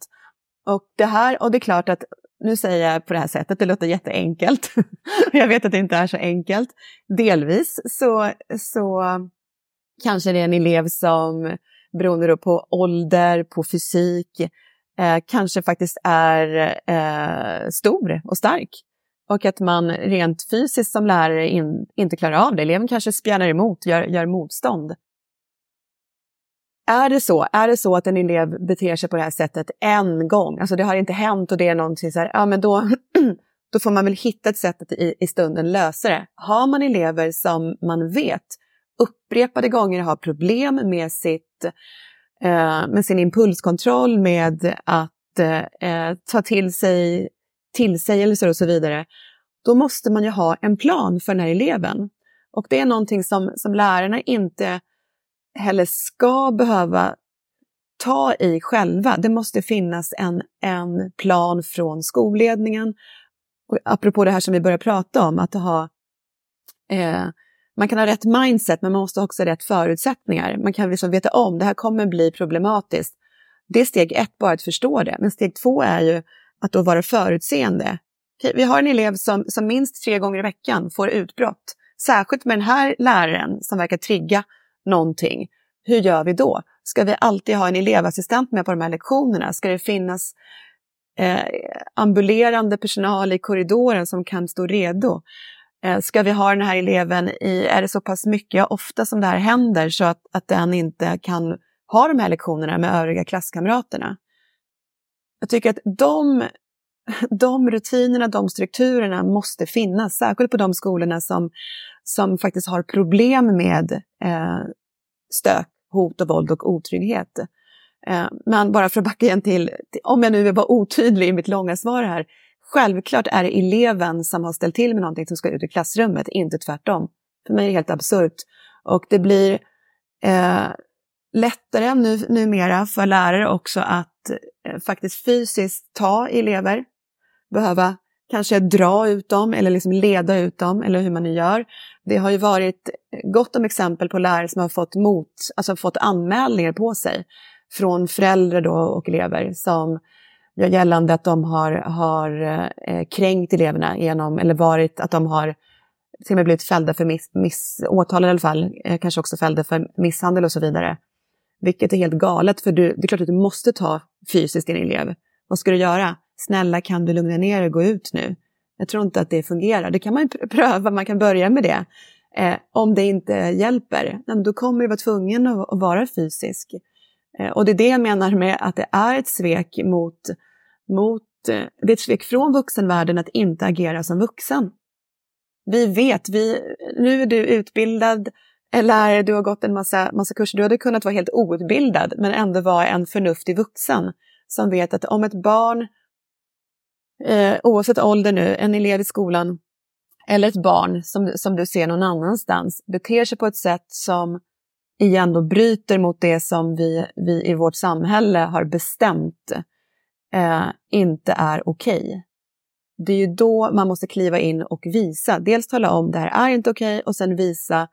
S1: Och det här, och det är klart att nu säger jag på det här sättet, det låter jätteenkelt. [laughs] jag vet att det inte är så enkelt. Delvis så, så kanske det är en elev som beroende på ålder, på fysik, eh, kanske faktiskt är eh, stor och stark. Och att man rent fysiskt som lärare in, inte klarar av det. Eleven kanske spjärnar emot, gör, gör motstånd. Är det så, är det så att en elev beter sig på det här sättet en gång, alltså det har inte hänt och det är någonting så här, ja men då, [clears throat] då får man väl hitta ett sätt att i, i stunden lösa det. Har man elever som man vet upprepade gånger har problem med, sitt, eh, med sin impulskontroll, med att eh, eh ta till sig tillsägelser och så vidare, då måste man ju ha en plan för den här eleven. Och det är någonting som, som lärarna inte heller ska behöva ta i själva. Det måste finnas en, en plan från skolledningen. Och apropå det här som vi började prata om, att ha eh, man kan ha rätt mindset, men man måste också ha rätt förutsättningar. Man kan liksom veta om det här kommer bli problematiskt. Det är steg ett, bara att förstå det. Men steg två är ju att då vara förutseende. Vi har en elev som, som minst tre gånger i veckan får utbrott. Särskilt med den här läraren som verkar trigga någonting. Hur gör vi då? Ska vi alltid ha en elevassistent med på de här lektionerna? Ska det finnas eh, ambulerande personal i korridoren som kan stå redo? Eh, ska vi ha den här eleven i, är det så pass mycket, ja ofta som det här händer, så att, att den inte kan ha de här lektionerna med övriga klasskamraterna? Jag tycker att de, de rutinerna, de strukturerna måste finnas, särskilt på de skolorna som, som faktiskt har problem med eh, stök, hot och våld och otrygghet. Eh, men bara för att backa igen till, till, om jag nu var otydlig i mitt långa svar här, Självklart är det eleven som har ställt till med någonting som ska ut i klassrummet, inte tvärtom. För mig är det helt absurt. Och det blir eh, lättare nu, numera för lärare också att eh, faktiskt fysiskt ta elever, behöva kanske dra ut dem eller liksom leda ut dem eller hur man nu gör. Det har ju varit gott om exempel på lärare som har fått, mot, alltså fått anmälningar på sig från föräldrar då och elever som gör gällande att de har, har eh, kränkt eleverna genom, eller varit att de har till och med blivit fällda för miss, miss åtalade i alla fall, eh, kanske också fällda för misshandel och så vidare. Vilket är helt galet, för du, det är klart att du måste ta fysiskt din elev. Vad ska du göra? Snälla, kan du lugna ner dig och gå ut nu? Jag tror inte att det fungerar. Det kan man pröva, man kan börja med det. Eh, om det inte hjälper, då kommer du vara tvungen att, att vara fysisk. Eh, och det är det jag menar med att det är ett svek mot, mot eh, det är ett svek från vuxenvärlden att inte agera som vuxen. Vi vet, vi, nu är du utbildad eh, eller du har gått en massa, massa kurser, du hade kunnat vara helt outbildad men ändå vara en förnuftig vuxen som vet att om ett barn, eh, oavsett ålder nu, en elev i skolan eller ett barn som, som du ser någon annanstans beter sig på ett sätt som igen då bryter mot det som vi, vi i vårt samhälle har bestämt eh, inte är okej. Okay. Det är ju då man måste kliva in och visa, dels tala om det här är inte okej okay, och sen visa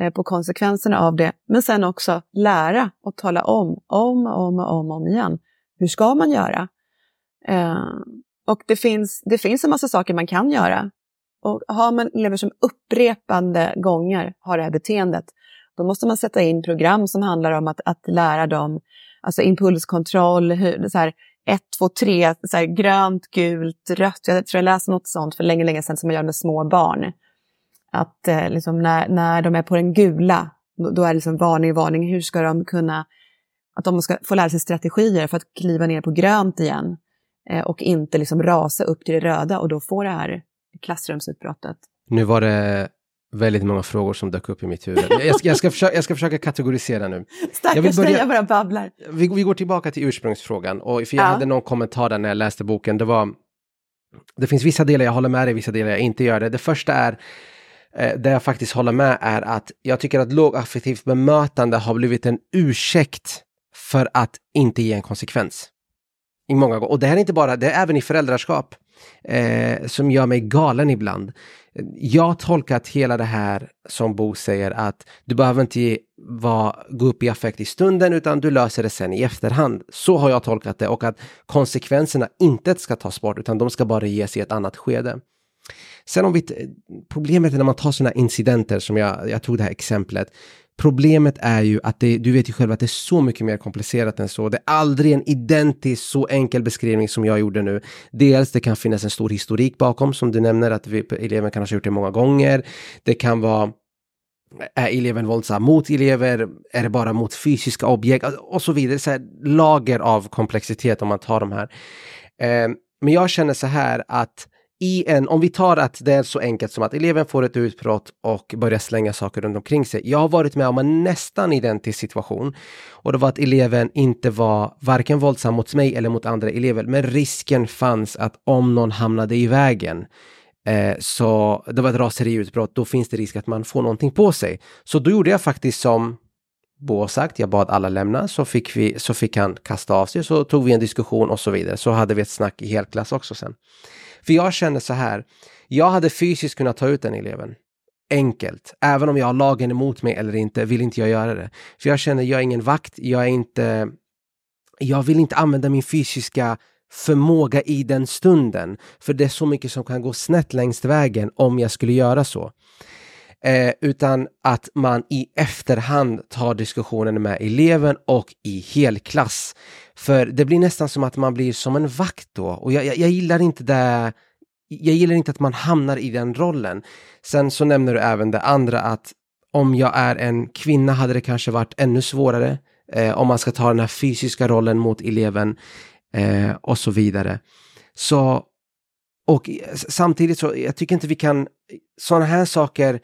S1: eh, på konsekvenserna av det, men sen också lära och tala om, om och om, om, om igen. Hur ska man göra? Eh, och det finns, det finns en massa saker man kan göra. Och har man elever som upprepande gånger har det här beteendet, då måste man sätta in program som handlar om att, att lära dem alltså impulskontroll, hur, så här, ett, två, tre, så här, grönt, gult, rött. Jag tror jag läste något sånt för länge, länge sedan som man gör med små barn. Att eh, liksom, när, när de är på den gula, då, då är det liksom varning, varning. Hur ska de kunna, att de ska få lära sig strategier för att kliva ner på grönt igen och inte liksom rasa upp till det röda och då få det här klassrumsutbrottet.
S2: Nu var det väldigt många frågor som dök upp i mitt huvud. Jag, jag, ska, försöka, jag ska försöka kategorisera nu.
S1: Stackars dig, jag bara babblar.
S2: Vi, vi, går tillbaka till ursprungsfrågan. Och för jag ja. hade någon kommentar där när jag läste boken. Det var... Det finns vissa delar jag håller med dig, vissa delar jag inte gör det. Det första är, eh, där jag faktiskt håller med, är att jag tycker att lågaffektivt bemötande har blivit en ursäkt för att inte ge en konsekvens. I många gånger. Och det här är inte bara, det är även i föräldraskap. eh, som gör mig galen ibland. Jag har tolkat hela det här som Bo säger att du behöver inte var, gå upp i affekt i stunden utan du löser det sen i efterhand. Så har jag tolkat det och att konsekvenserna inte ska tas bort utan de ska bara ges i ett annat skede. Sen om vi, problemet är när man tar sådana incidenter som jag, jag tog det här exemplet. Problemet är ju att det, du vet ju själv att det är så mycket mer komplicerat än så. Det är aldrig en identisk så enkel beskrivning som jag gjorde nu. Dels det kan finnas en stor historik bakom som du nämner att vi, eleven kanske har gjort det många gånger. Det kan vara är eleven våldsam mot elever? Är det bara mot fysiska objekt? Alltså, och så vidare. Så här, lager av komplexitet om man tar de här. Eh, men jag känner så här att i en, om vi tar att det är så enkelt som att eleven får ett utbrott och börjar slänga saker runt omkring sig. Jag har varit med om en nästan identisk situation och det var att eleven inte var varken våldsam mot mig eller mot andra elever, men risken fanns att om någon hamnade i vägen eh, så det var ett raseriutbrott, då finns det risk att man får någonting på sig. Så då gjorde jag faktiskt som Bo sagt, jag bad alla lämna, så fick, vi, så fick han kasta av sig, så tog vi en diskussion och så vidare. Så hade vi ett snack i helklass också sen. För jag känner så här, jag hade fysiskt kunnat ta ut den eleven. Enkelt. Även om jag har lagen emot mig eller inte, vill inte jag göra det. För jag känner, jag är ingen vakt, jag är inte... Jag vill inte använda min fysiska förmåga i den stunden. För det är så mycket som kan gå snett längs vägen om jag skulle göra så. Eh, utan att man i efterhand tar diskussionen med eleven och i helklass. För det blir nästan som att man blir som en vakt då och jag, jag, jag gillar inte det jag gillar inte att man hamnar i den rollen. Sen så nämner du även det andra att om jag är en kvinna hade det kanske varit ännu svårare eh, om man ska ta den här fysiska rollen mot eleven eh, och så vidare. Så och samtidigt så jag tycker inte vi kan sådana här saker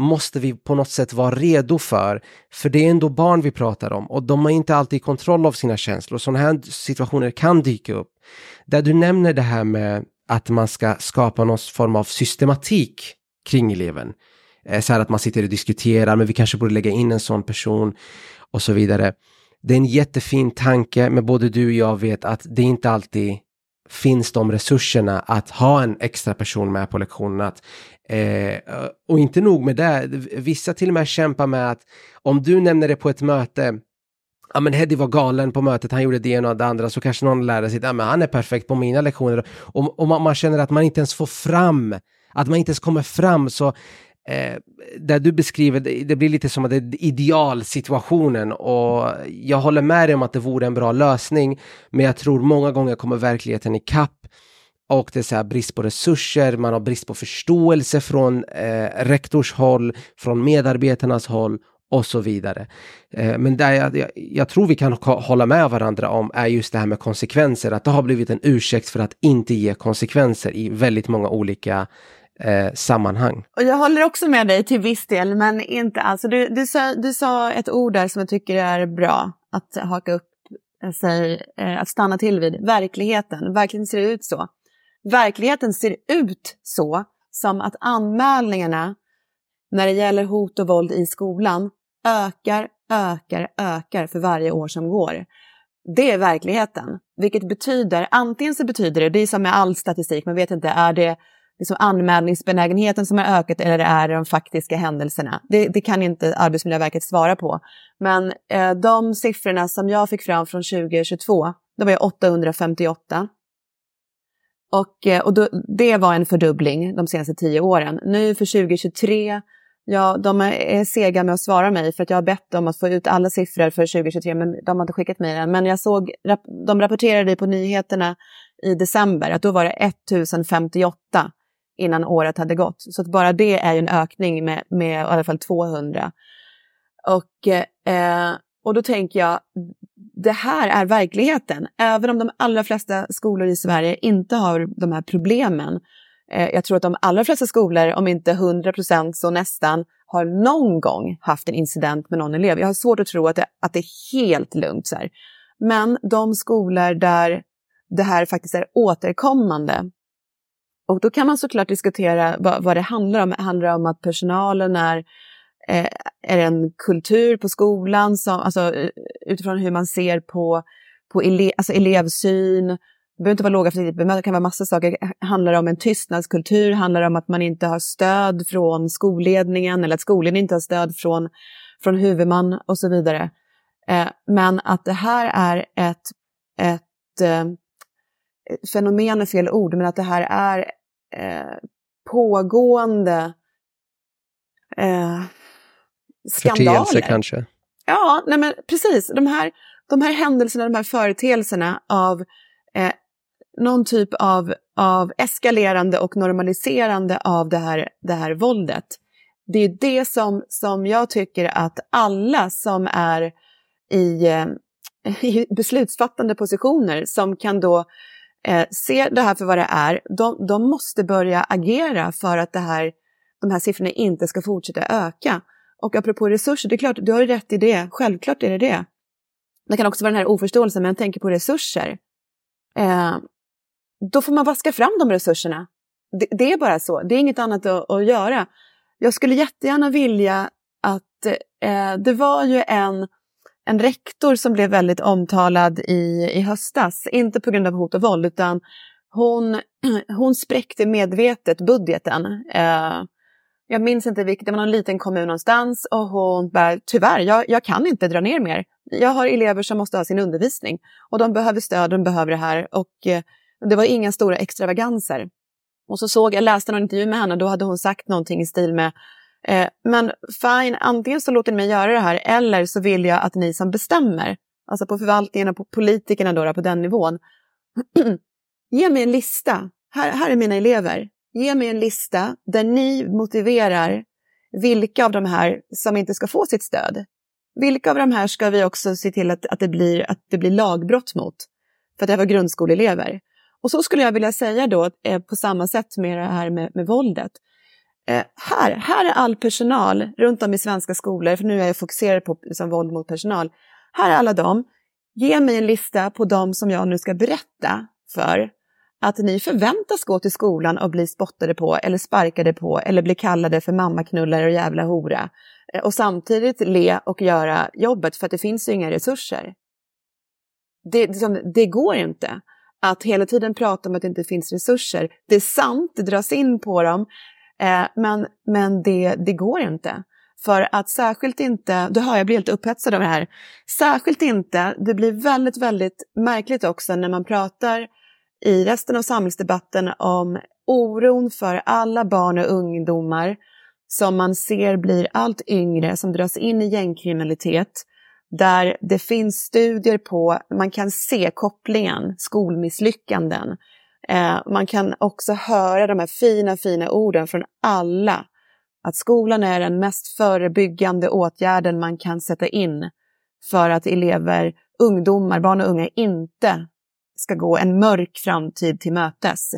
S2: måste vi på något sätt vara redo för. För det är ändå barn vi pratar om och de har inte alltid kontroll av sina känslor. Sådana här situationer kan dyka upp. Där du nämner det här med att man ska skapa någon form av systematik kring eleven. Eh, så här att man sitter och diskuterar, men vi kanske borde lägga in en sån person och så vidare. Det är en jättefin tanke, men både du och jag vet att det inte alltid finns de resurserna att ha en extra person med på lektionen. Att, eh, och inte nog med det, vissa till och med kämpar med att om du nämner det på ett möte ja men Heddy var galen på mötet, han gjorde det ena och det andra, så kanske någon lärare sig, ja men han är perfekt på mina lektioner. Och, och man, man, känner att man inte ens får fram, att man inte ens kommer fram, så eh, där du beskriver, det, det blir lite som att det är idealsituationen och jag håller med dig om att det vore en bra lösning, men jag tror många gånger kommer verkligheten i Eh, och det är så här brist på resurser, man har brist på förståelse från eh, rektors håll, från medarbetarnas håll och så vidare. Eh, men det jag, jag, jag, tror vi kan hålla med varandra om är just det här med konsekvenser, att det har blivit en ursäkt för att inte ge konsekvenser i väldigt många olika eh, sammanhang.
S1: Och jag håller också med dig till viss del, men inte alls. Du, du, sa, du sa ett ord där som jag tycker är bra att haka upp eh, sig, eh, att stanna till vid. Verkligheten. verkligen ser det ut så. Verkligheten ser ut så som att anmälningarna när det gäller hot och våld i skolan ökar, ökar, ökar för varje år som går. Det är verkligheten, vilket betyder, antingen så betyder det, det är som med all statistik, man vet inte, är det liksom anmälningsbenägenheten som har ökat eller är det de faktiska händelserna? Det, det kan inte Arbetsmiljöverket svara på. Men eh, de siffrorna som jag fick fram från 2022, det var 858. Och, eh, och då, det var en fördubbling de senaste tio åren. Nu för 2023 Ja, de är sega med att svara mig för att jag har bett dem att få ut alla siffror för 2023 men de har inte skickat mig den. Men jag såg, de rapporterade på nyheterna i december att då var det 1058 innan året hade gått. Så att bara det är ju en ökning med, med i alla fall 200. Och, eh, och då tänker jag, det här är verkligheten. Även om de allra flesta skolor i Sverige inte har de här problemen Eh, jag tror att de allra flesta skolor, om inte 100 procent så nästan, har någon gång haft en incident med någon elev. Jag har svårt att tro att det, att det är helt lugnt. Så här. Men de skolor där det här faktiskt är återkommande, och då kan man såklart diskutera vad, vad det handlar om. Det handlar om att personalen är, eh, är en kultur på skolan, som, alltså, eh, utifrån hur man ser på, på ele, alltså elevsyn, det behöver inte vara lågaffektivt men det kan vara massa saker. Handlar det om en tystnadskultur? Handlar det om att man inte har stöd från skolledningen eller att skolledningen inte har stöd från, från huvudman och så vidare. Eh, men att det här är ett, ett eh, fenomen är fel ord, men att det här är eh, pågående eh, skandaler.
S2: kanske?
S1: Ja, nej men precis. De här, de här händelserna, de här företeelserna av eh, någon typ av, av eskalerande och normaliserande av det här, det här våldet. Det är det som, som jag tycker att alla som är i, eh, [laughs] i beslutsfattande positioner som kan då eh, se det här för vad det är, de, de måste börja agera för att det här, de här siffrorna inte ska fortsätta öka. Och apropå resurser, det är klart, du har ju rätt i det, självklart är det det. Det kan också vara den här oförståelsen, men jag tänker på resurser. Eh, då får man vaska fram de resurserna. Det, det, är bara så, det är inget annat att, att göra. Jag skulle jättegärna vilja att eh, det var ju en, en rektor som blev väldigt omtalad i, i höstas, inte på grund av hot och våld, utan hon, [clears throat] hon spräckte medvetet budgeten. Eh, jag minns inte vilket, det var någon liten kommun någonstans och hon bara, tyvärr, jag, jag kan inte dra ner mer. Jag har elever som måste ha sin undervisning och de behöver stöd, de behöver det här och eh, det var inga stora extravaganser. Och så såg jag, läste någon intervju med henne, då hade hon sagt någonting i stil med eh, men fine, antingen så låter ni mig göra det här eller så vill jag att ni som bestämmer, alltså på förvaltningen och på politikerna då, då på den nivån, [clears throat] ge mig en lista. Här, här är mina elever. Ge mig en lista där ni motiverar vilka av de här som inte ska få sitt stöd. Vilka av de här ska vi också se till att, att, det, blir, att det blir lagbrott mot? För att det var grundskoleelever. Och så skulle jag vilja säga då, eh, på samma sätt med det här med, med våldet. Eh, här, här är all personal runt om i svenska skolor, för nu är jag fokuserad på liksom, våld mot personal. Här är alla dem. Ge mig en lista på dem som jag nu ska berätta för att ni förväntas gå till skolan och bli spottade på eller sparkade på eller bli kallade för mammaknullare och jävla hora eh, och samtidigt le och göra jobbet för att det finns ju inga resurser. Det, liksom, det går inte att hela tiden prata om att det inte finns resurser. Det är sant, det dras in på dem, eh, men, men det, det går inte. För att särskilt inte, du hör jag blir helt upphetsad av det här, särskilt inte, det blir väldigt, väldigt märkligt också när man pratar i resten av samhällsdebatten om oron för alla barn och ungdomar som man ser blir allt yngre, som dras in i gängkriminalitet, där det finns studier på, man kan se kopplingen, skolmisslyckanden. Eh, man kan också höra de här fina, fina orden från alla, att skolan är den mest förebyggande åtgärden man kan sätta in för att elever, ungdomar, barn och unga inte ska gå en mörk framtid till mötes.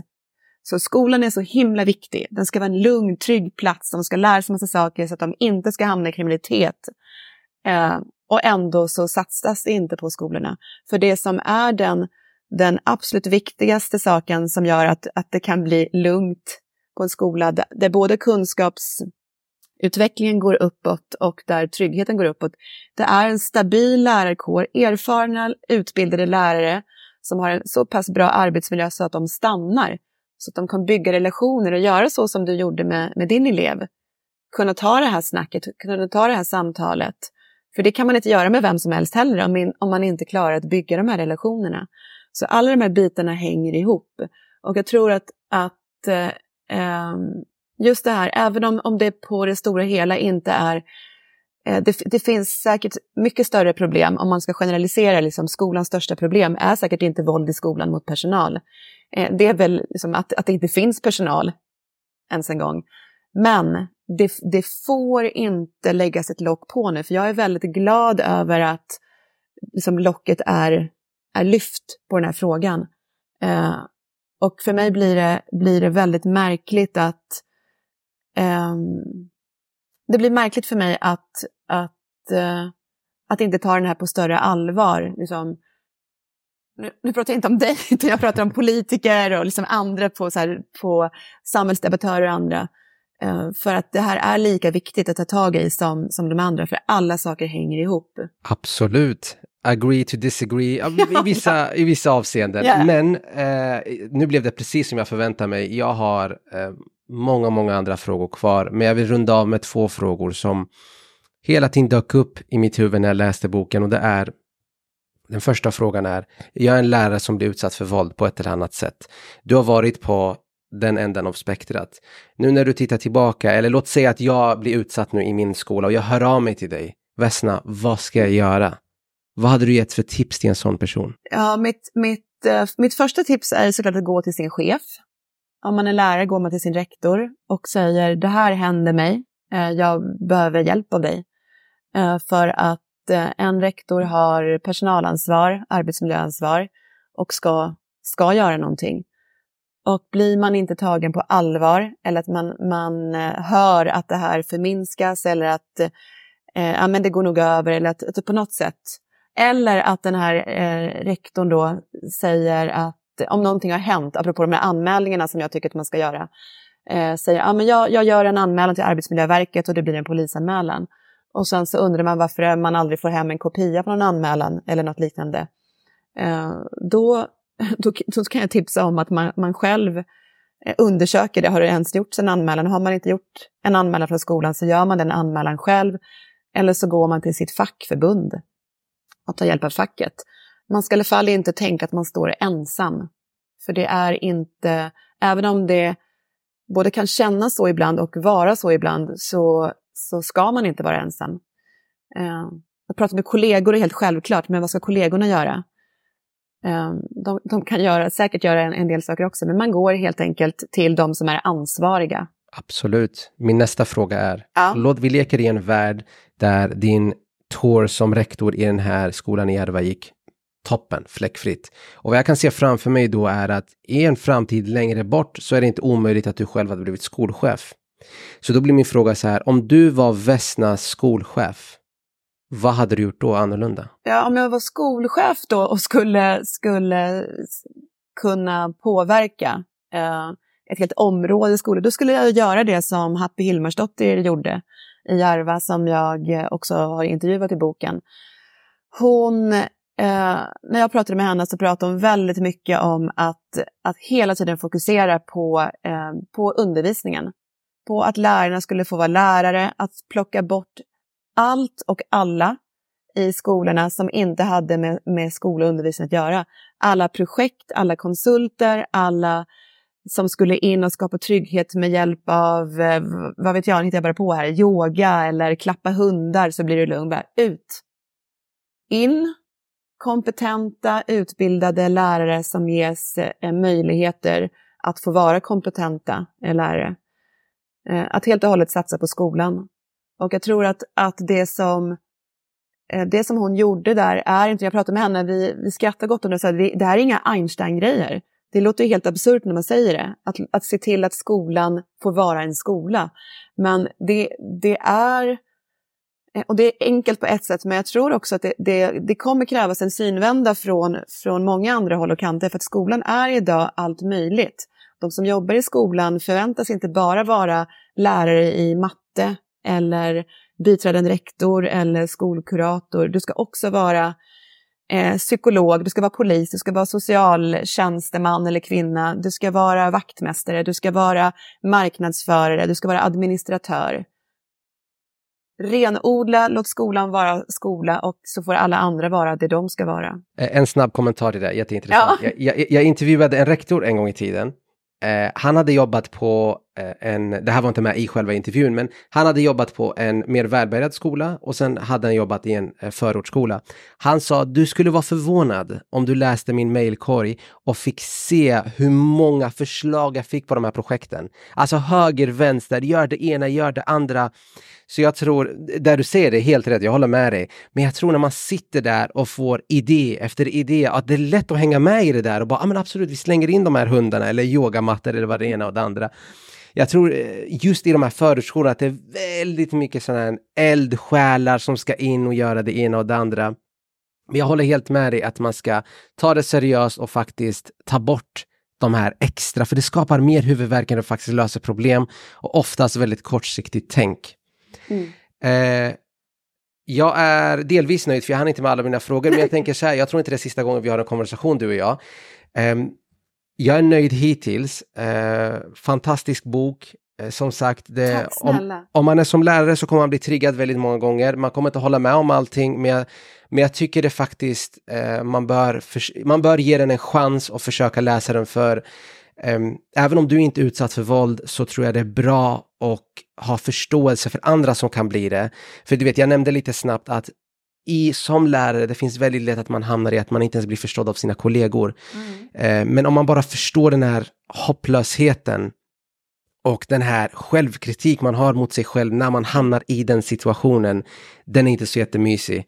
S1: Så skolan är så himla viktig. Den ska vara en lugn, trygg plats. De ska lära sig massa saker så att de inte ska hamna i kriminalitet. Eh, och ändå så satsas det inte på skolorna. För det som är den, den absolut viktigaste saken som gör att, att det kan bli lugnt på en skola där både kunskapsutvecklingen går uppåt och där tryggheten går uppåt, det är en stabil lärarkår, erfarna utbildade lärare som har en så pass bra arbetsmiljö så att de stannar. Så att de kan bygga relationer och göra så som du gjorde med, med din elev. Kunna ta det här snacket, kunna ta det här samtalet. För det kan man inte göra med vem som helst heller om, in, om man inte klarar att bygga de här relationerna. Så alla de här bitarna hänger ihop. Och jag tror att, att eh, ehm, just det här, även om, om det på det stora hela inte är Eh, Eh, det, det, finns säkert mycket större problem, om man ska generalisera, liksom, skolans största problem är säkert inte våld i skolan mot personal. Eh, det är väl liksom att, att det inte finns personal ens en gång. Men det, det, får inte läggas ett lock på nu, för jag är väldigt glad över att liksom, locket är, är lyft på den här frågan. Eh, och för mig blir det, blir det väldigt märkligt att eh, det blir märkligt för mig att, att, uh, att inte ta den här på större allvar. Liksom, nu, nu pratar jag inte om dig, [laughs] utan jag pratar om politiker och liksom andra på, så här, på samhällsdebattörer och andra. Uh, för att det här är lika viktigt att ta tag i som, som de andra, för alla saker hänger ihop.
S2: Absolut. agree to disagree [laughs] i vissa, i vissa avseenden. Yeah. Men eh, nu blev det precis som jag förväntade mig. Jag har eh, många, många andra frågor kvar, men jag vill runda av med två frågor som hela tiden dök upp i mitt huvud när jag läste boken och det är den första frågan är, jag är en lärare som blir utsatt för våld på ett eller annat sätt. Du har varit på den änden av spektrat. Nu när du tittar tillbaka, eller låt säga att jag blir utsatt nu i min skola och jag hör av mig till dig. Vesna, vad ska jag göra? Vad hade du gett för tips till en sån person?
S1: Ja, mitt, mitt, eh, mitt första tips är såklart att gå till sin chef. Om man är lärare går man till sin rektor och säger det här händer mig, eh, jag behöver hjälp av dig. Eh, för att eh, en rektor har personalansvar, arbetsmiljöansvar och ska, ska göra någonting. Och blir man inte tagen på allvar eller att man, man hör att det här förminskas eller att eh, ja, men det går nog över eller att, att på något sätt eller att den här eh, rektorn då säger att om någonting har hänt, apropå de här anmälningarna som jag tycker att man ska göra, eh, säger att men jag, jag gör en anmälan till Arbetsmiljöverket och det blir en polisanmälan. Och sen så undrar man varför man aldrig får hem en kopia på någon anmälan eller något liknande. Eh, då, då, då, kan jag tipsa om att man, man själv eh, undersöker det. Har det ens gjorts en anmälan? Har man inte gjort en anmälan från skolan så gör man den anmälan själv. Eller så går man till sitt fackförbund och tar hjälp av facket. Man ska i alla fall inte tänka att man står ensam. För det är inte, även om det både kan kännas så ibland och vara så ibland, så, så ska man inte vara ensam. Eh, att prata med kollegor är helt självklart, men vad ska kollegorna göra? Eh, de, de, kan göra, säkert göra en, en, del saker också, men man går helt enkelt till de som är ansvariga.
S2: Absolut. Min nästa fråga är, ja. låt vi leker i en värld där din tour som rektor i den här skolan i Järva gick toppen, fläckfritt. Och vad jag kan se framför mig då är att i en framtid längre bort så är det inte omöjligt att du själv hade blivit skolchef. Så då blir min fråga så här, om du var Vesnas skolchef, vad hade du gjort då annorlunda?
S1: Ja, om jag var skolchef då och skulle, skulle kunna påverka eh, ett helt område i skolan, då skulle jag göra det som Happy Hilmarsdottir gjorde i Järva som jag eh, också har intervjuat i boken. Hon, eh, när jag pratade med henne så pratade hon väldigt mycket om att, att hela tiden fokusera på, eh, på undervisningen. På att lärarna skulle få vara lärare, att plocka bort allt och alla i skolorna som inte hade med, med skola och undervisning att göra. Alla projekt, alla konsulter, alla som skulle in och skapa trygghet med hjälp av, eh, vad vet jag, nu hittar jag bara på här, yoga eller klappa hundar så blir du lugn. Bara ut! In, kompetenta, utbildade lärare som ges eh, möjligheter att få vara kompetenta eh, lärare. Eh, att helt och hållet satsa på skolan. Och jag tror att, att det som eh, det som hon gjorde där är inte, jag pratade med henne, vi, vi skrattar gott om det, så det här är inga Einstein-grejer. Det låter helt absurt när man säger det, att, att se till att skolan får vara en skola. Men det, det är, Eh, och det är enkelt på ett sätt, men jag tror också att det, det, det kommer krävas en synvända från, från många andra håll och kanter, för att skolan är idag allt möjligt. De som jobbar i skolan förväntas inte bara vara lärare i matte eller biträdande rektor eller skolkurator. Du ska också vara eh, psykolog, du ska vara polis, du ska vara socialtjänsteman eller kvinna, du ska vara vaktmästare, du ska vara marknadsförare, du ska vara administratör. Renodla, låt skolan vara skola och så får alla andra vara det de ska vara.
S2: Eh, en snabb kommentar till det, jätteintressant. Ja. Jag, jag, jag intervjuade en rektor en gång i tiden Eh, han hade jobbat på Eh, en, det här var inte med i själva intervjun, men han hade jobbat på en mer välbärgad skola och sen hade han jobbat i en eh, förortsskola. Han sa, du skulle vara förvånad om du läste min mailkorg och fick se hur många förslag jag fick på de här projekten. Alltså höger, vänster, gör det ena, gör det andra. Så jag tror, där du säger det, helt rätt, jag håller med dig. Men jag tror när man sitter där och får idé efter idé, att det är lätt att hänga med i det där och bara, ja men absolut, vi slänger in de här hundarna eller yogamattor eller vad det ena och det andra. Jag tror eh, just i de här förortsskolorna att det är väldigt mycket sådana här eldsjälar som ska in och göra det ena och det andra. Men jag håller helt med dig att man ska ta det seriöst och faktiskt ta bort de här extra, för det skapar mer huvudvärk än det faktiskt löser problem och oftast väldigt kortsiktigt tänk. Mm. Eh, jag är delvis nöjd för jag hann inte med alla mina frågor, men jag tänker så här, jag tror inte det är sista gången vi har en konversation du och jag. Um, jag är nöjd hittills. Uh, fantastisk bok. Uh, som sagt, det, om, om, man är som lärare så kommer man bli triggad väldigt många gånger. Man kommer inte hålla med om allting, men jag, men jag tycker det faktiskt uh, man, bör för, man bör ge den en chans och försöka läsa den för um, även om du inte är utsatt för våld så tror jag det är bra att ha förståelse för andra som kan bli det. För du vet, jag nämnde lite snabbt att i, som lärare, det finns väldigt lätt att man hamnar i att man inte ens blir förstådd av sina kollegor. Mm. Eh, men om man bara förstår den här hopplösheten och den här självkritik man har mot sig själv när man hamnar i den situationen, den är inte så jättemysig.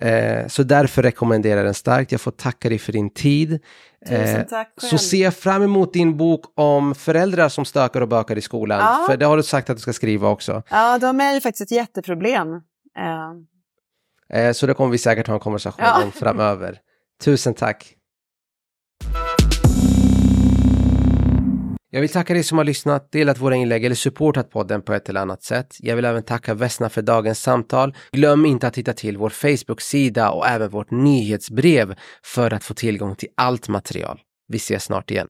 S2: Eh, så därför rekommenderar jag den starkt. Jag får tacka dig för din tid.
S1: Eh.
S2: Så ser jag fram emot din bok om föräldrar som stökar och bökar i skolan. Ja. För det har du sagt att du ska skriva också.
S1: Ja, de är ju faktiskt ett jätteproblem. Uh.
S2: Eh, så det kommer vi säkert ha en konversation ja. om framöver. Tusen tack! Jag vill tacka dig som har lyssnat, delat våra inlägg eller supportat podden på ett eller annat sätt. Jag vill även tacka Vesna för dagens samtal. Glöm inte att titta till vår Facebook-sida och även vårt nyhetsbrev för att få tillgång till allt material. Vi ses snart igen.